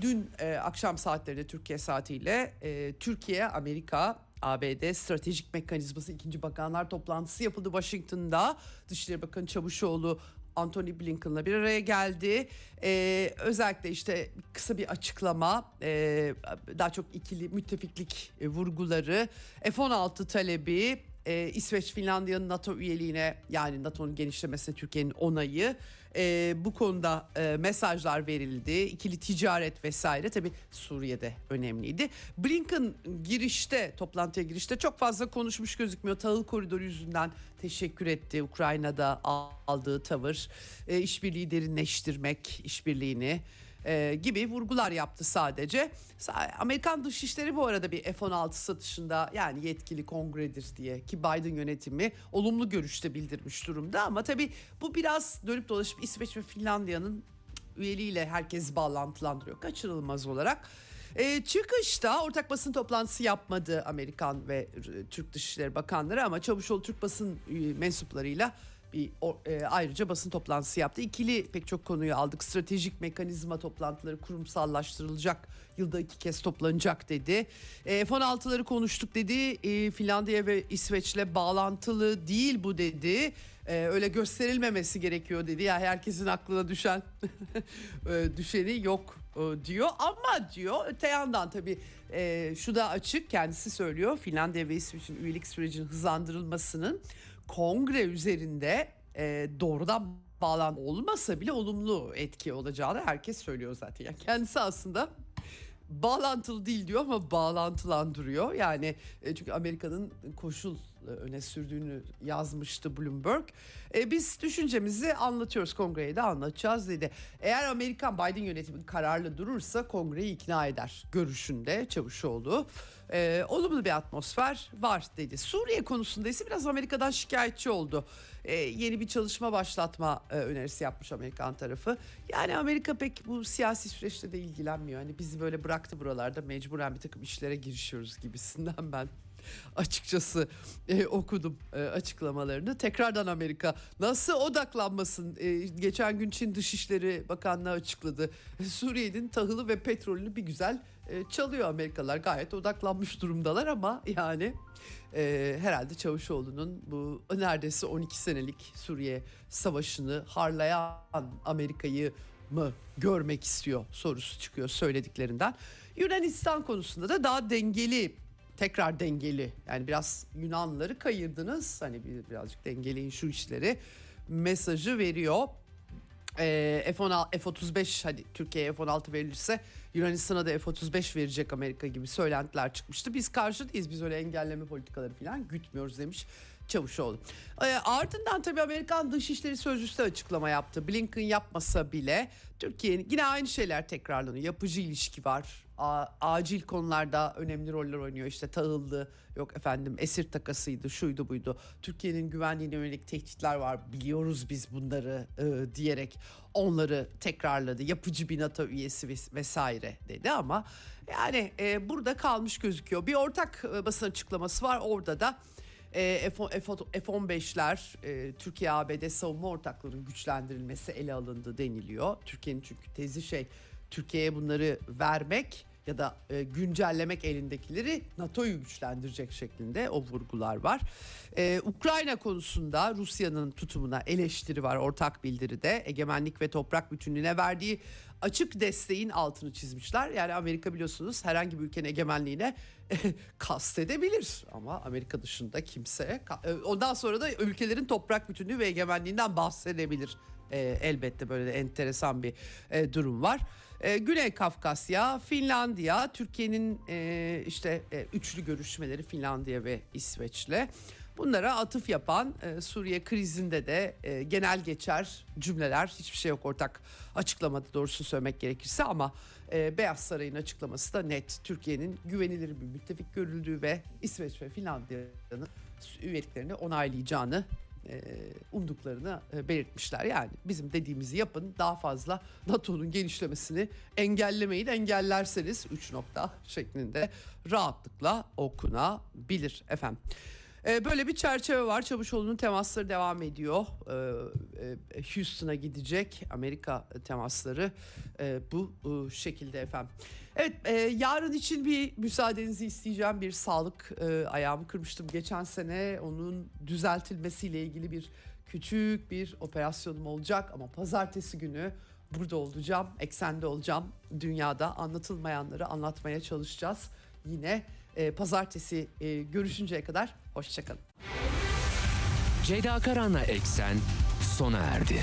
Dün e, akşam saatlerinde Türkiye saatiyle e, Türkiye, Amerika, ABD stratejik mekanizması ikinci bakanlar toplantısı yapıldı Washington'da. Dışişleri Bakanı Çavuşoğlu Anthony Blinken'la bir araya geldi. Ee, özellikle işte kısa bir açıklama, e, daha çok ikili müttefiklik e, vurguları, F-16 talebi, e, İsveç Finlandiya'nın NATO üyeliğine yani NATO'nun genişlemesine Türkiye'nin onayı e, bu konuda e, mesajlar verildi. İkili ticaret vesaire tabi Suriye'de önemliydi. Blinken girişte toplantıya girişte çok fazla konuşmuş gözükmüyor. Tahıl koridoru yüzünden teşekkür etti Ukrayna'da aldığı tavır. E, işbirliği derinleştirmek işbirliğini e, gibi vurgular yaptı sadece. Sa- Amerikan Dışişleri bu arada bir F-16 satışında yani yetkili kongredir diye ki Biden yönetimi olumlu görüşte bildirmiş durumda ama tabii bu biraz dönüp dolaşıp İsveç ve Finlandiya'nın üyeliğiyle herkes bağlantılandırıyor kaçırılmaz olarak. E, çıkışta ortak basın toplantısı yapmadı Amerikan ve e, Türk Dışişleri Bakanları ama Çavuşoğlu Türk basın e, mensuplarıyla bir e, ayrıca basın toplantısı yaptı. İkili pek çok konuyu aldık. Stratejik mekanizma toplantıları kurumsallaştırılacak. Yılda iki kez toplanacak dedi. E, F-16'ları konuştuk dedi. E, Finlandiya ve İsveç'le bağlantılı değil bu dedi. E, öyle gösterilmemesi gerekiyor dedi. Ya herkesin aklına düşen e, düşeni yok e, diyor. Ama diyor öte yandan tabii e, şu da açık kendisi söylüyor. Finlandiya ve İsveç'in üyelik sürecinin hızlandırılmasının kongre üzerinde e, doğrudan bağlan olmasa bile olumlu etki olacağını herkes söylüyor zaten. Yani kendisi aslında bağlantılı değil diyor ama bağlantılandırıyor. Yani e, çünkü Amerika'nın koşul e, öne sürdüğünü yazmıştı Bloomberg. E, biz düşüncemizi anlatıyoruz kongreye de anlatacağız dedi. Eğer Amerikan Biden yönetimi kararlı durursa kongreyi ikna eder görüşünde Çavuşoğlu. E, olumlu bir atmosfer var dedi. Suriye konusunda ise biraz Amerika'dan şikayetçi oldu. E, yeni bir çalışma başlatma e, önerisi yapmış Amerikan tarafı. Yani Amerika pek bu siyasi süreçte de ilgilenmiyor. Hani bizi böyle bıraktı buralarda mecburen bir takım işlere girişiyoruz gibisinden ben açıkçası e, okudum e, açıklamalarını. Tekrardan Amerika nasıl odaklanmasın? E, geçen gün Çin Dışişleri Bakanlığı açıkladı. Suriye'nin tahılı ve petrolünü bir güzel e, çalıyor Amerikalılar. Gayet odaklanmış durumdalar ama yani e, herhalde Çavuşoğlu'nun bu neredeyse 12 senelik Suriye savaşını harlayan Amerika'yı mı görmek istiyor sorusu çıkıyor söylediklerinden. Yunanistan konusunda da daha dengeli tekrar dengeli yani biraz Yunanlıları kayırdınız hani bir- birazcık dengeleyin şu işleri mesajı veriyor. F-16, F-35 hadi Türkiye'ye F-16 verilirse Yunanistan'a da F-35 verecek Amerika gibi söylentiler çıkmıştı. Biz karşı değiliz biz öyle engelleme politikaları falan gütmüyoruz demiş Çavuşoğlu. Ee, ardından tabii Amerikan Dışişleri Sözcüsü de açıklama yaptı. Blinken yapmasa bile Türkiye'nin yine aynı şeyler tekrarlanıyor. Yapıcı ilişki var. A- acil konularda önemli roller oynuyor. İşte tahıldı, yok efendim esir takasıydı, şuydu buydu. Türkiye'nin güvenliğine yönelik tehditler var. Biliyoruz biz bunları e, diyerek onları tekrarladı. Yapıcı bir NATO üyesi ves- vesaire dedi ama yani e, burada kalmış gözüküyor. Bir ortak e, basın açıklaması var. Orada da e, F- F- F-15'ler e, Türkiye ABD savunma ortaklığının güçlendirilmesi ele alındı deniliyor. Türkiye'nin çünkü tezi şey Türkiye'ye bunları vermek ya da e, güncellemek elindekileri NATO'yu güçlendirecek şeklinde o vurgular var. E, Ukrayna konusunda Rusya'nın tutumuna eleştiri var ortak bildiride. Egemenlik ve toprak bütünlüğüne verdiği açık desteğin altını çizmişler. Yani Amerika biliyorsunuz herhangi bir ülkenin egemenliğine kastedebilir ama Amerika dışında kimse e, ondan sonra da ülkelerin toprak bütünlüğü ve egemenliğinden bahsedebilir. E, elbette böyle de enteresan bir e, durum var. E, Güney Kafkasya, Finlandiya, Türkiye'nin e, işte e, üçlü görüşmeleri Finlandiya ve İsveç'le. Bunlara atıf yapan e, Suriye krizinde de e, genel geçer cümleler hiçbir şey yok ortak açıklamada doğrusunu söylemek gerekirse ama e, Beyaz Saray'ın açıklaması da net. Türkiye'nin güvenilir bir müttefik görüldüğü ve İsveç ve Finlandiya'nın üyeliklerini onaylayacağını e, umduklarını e, belirtmişler. Yani bizim dediğimizi yapın daha fazla NATO'nun genişlemesini engellemeyin engellerseniz 3 nokta şeklinde rahatlıkla okunabilir efendim. E, Böyle bir çerçeve var. Çavuşoğlu'nun temasları devam ediyor. Houston'a gidecek Amerika temasları bu şekilde efendim. Evet e, yarın için bir müsaadenizi isteyeceğim. Bir sağlık e, ayağımı kırmıştım geçen sene. Onun düzeltilmesiyle ilgili bir küçük bir operasyonum olacak. Ama pazartesi günü burada olacağım. Eksende olacağım. Dünyada anlatılmayanları anlatmaya çalışacağız. Yine e, pazartesi e, görüşünceye kadar hoşçakalın. Ceyda Karan'la Eksen sona erdi.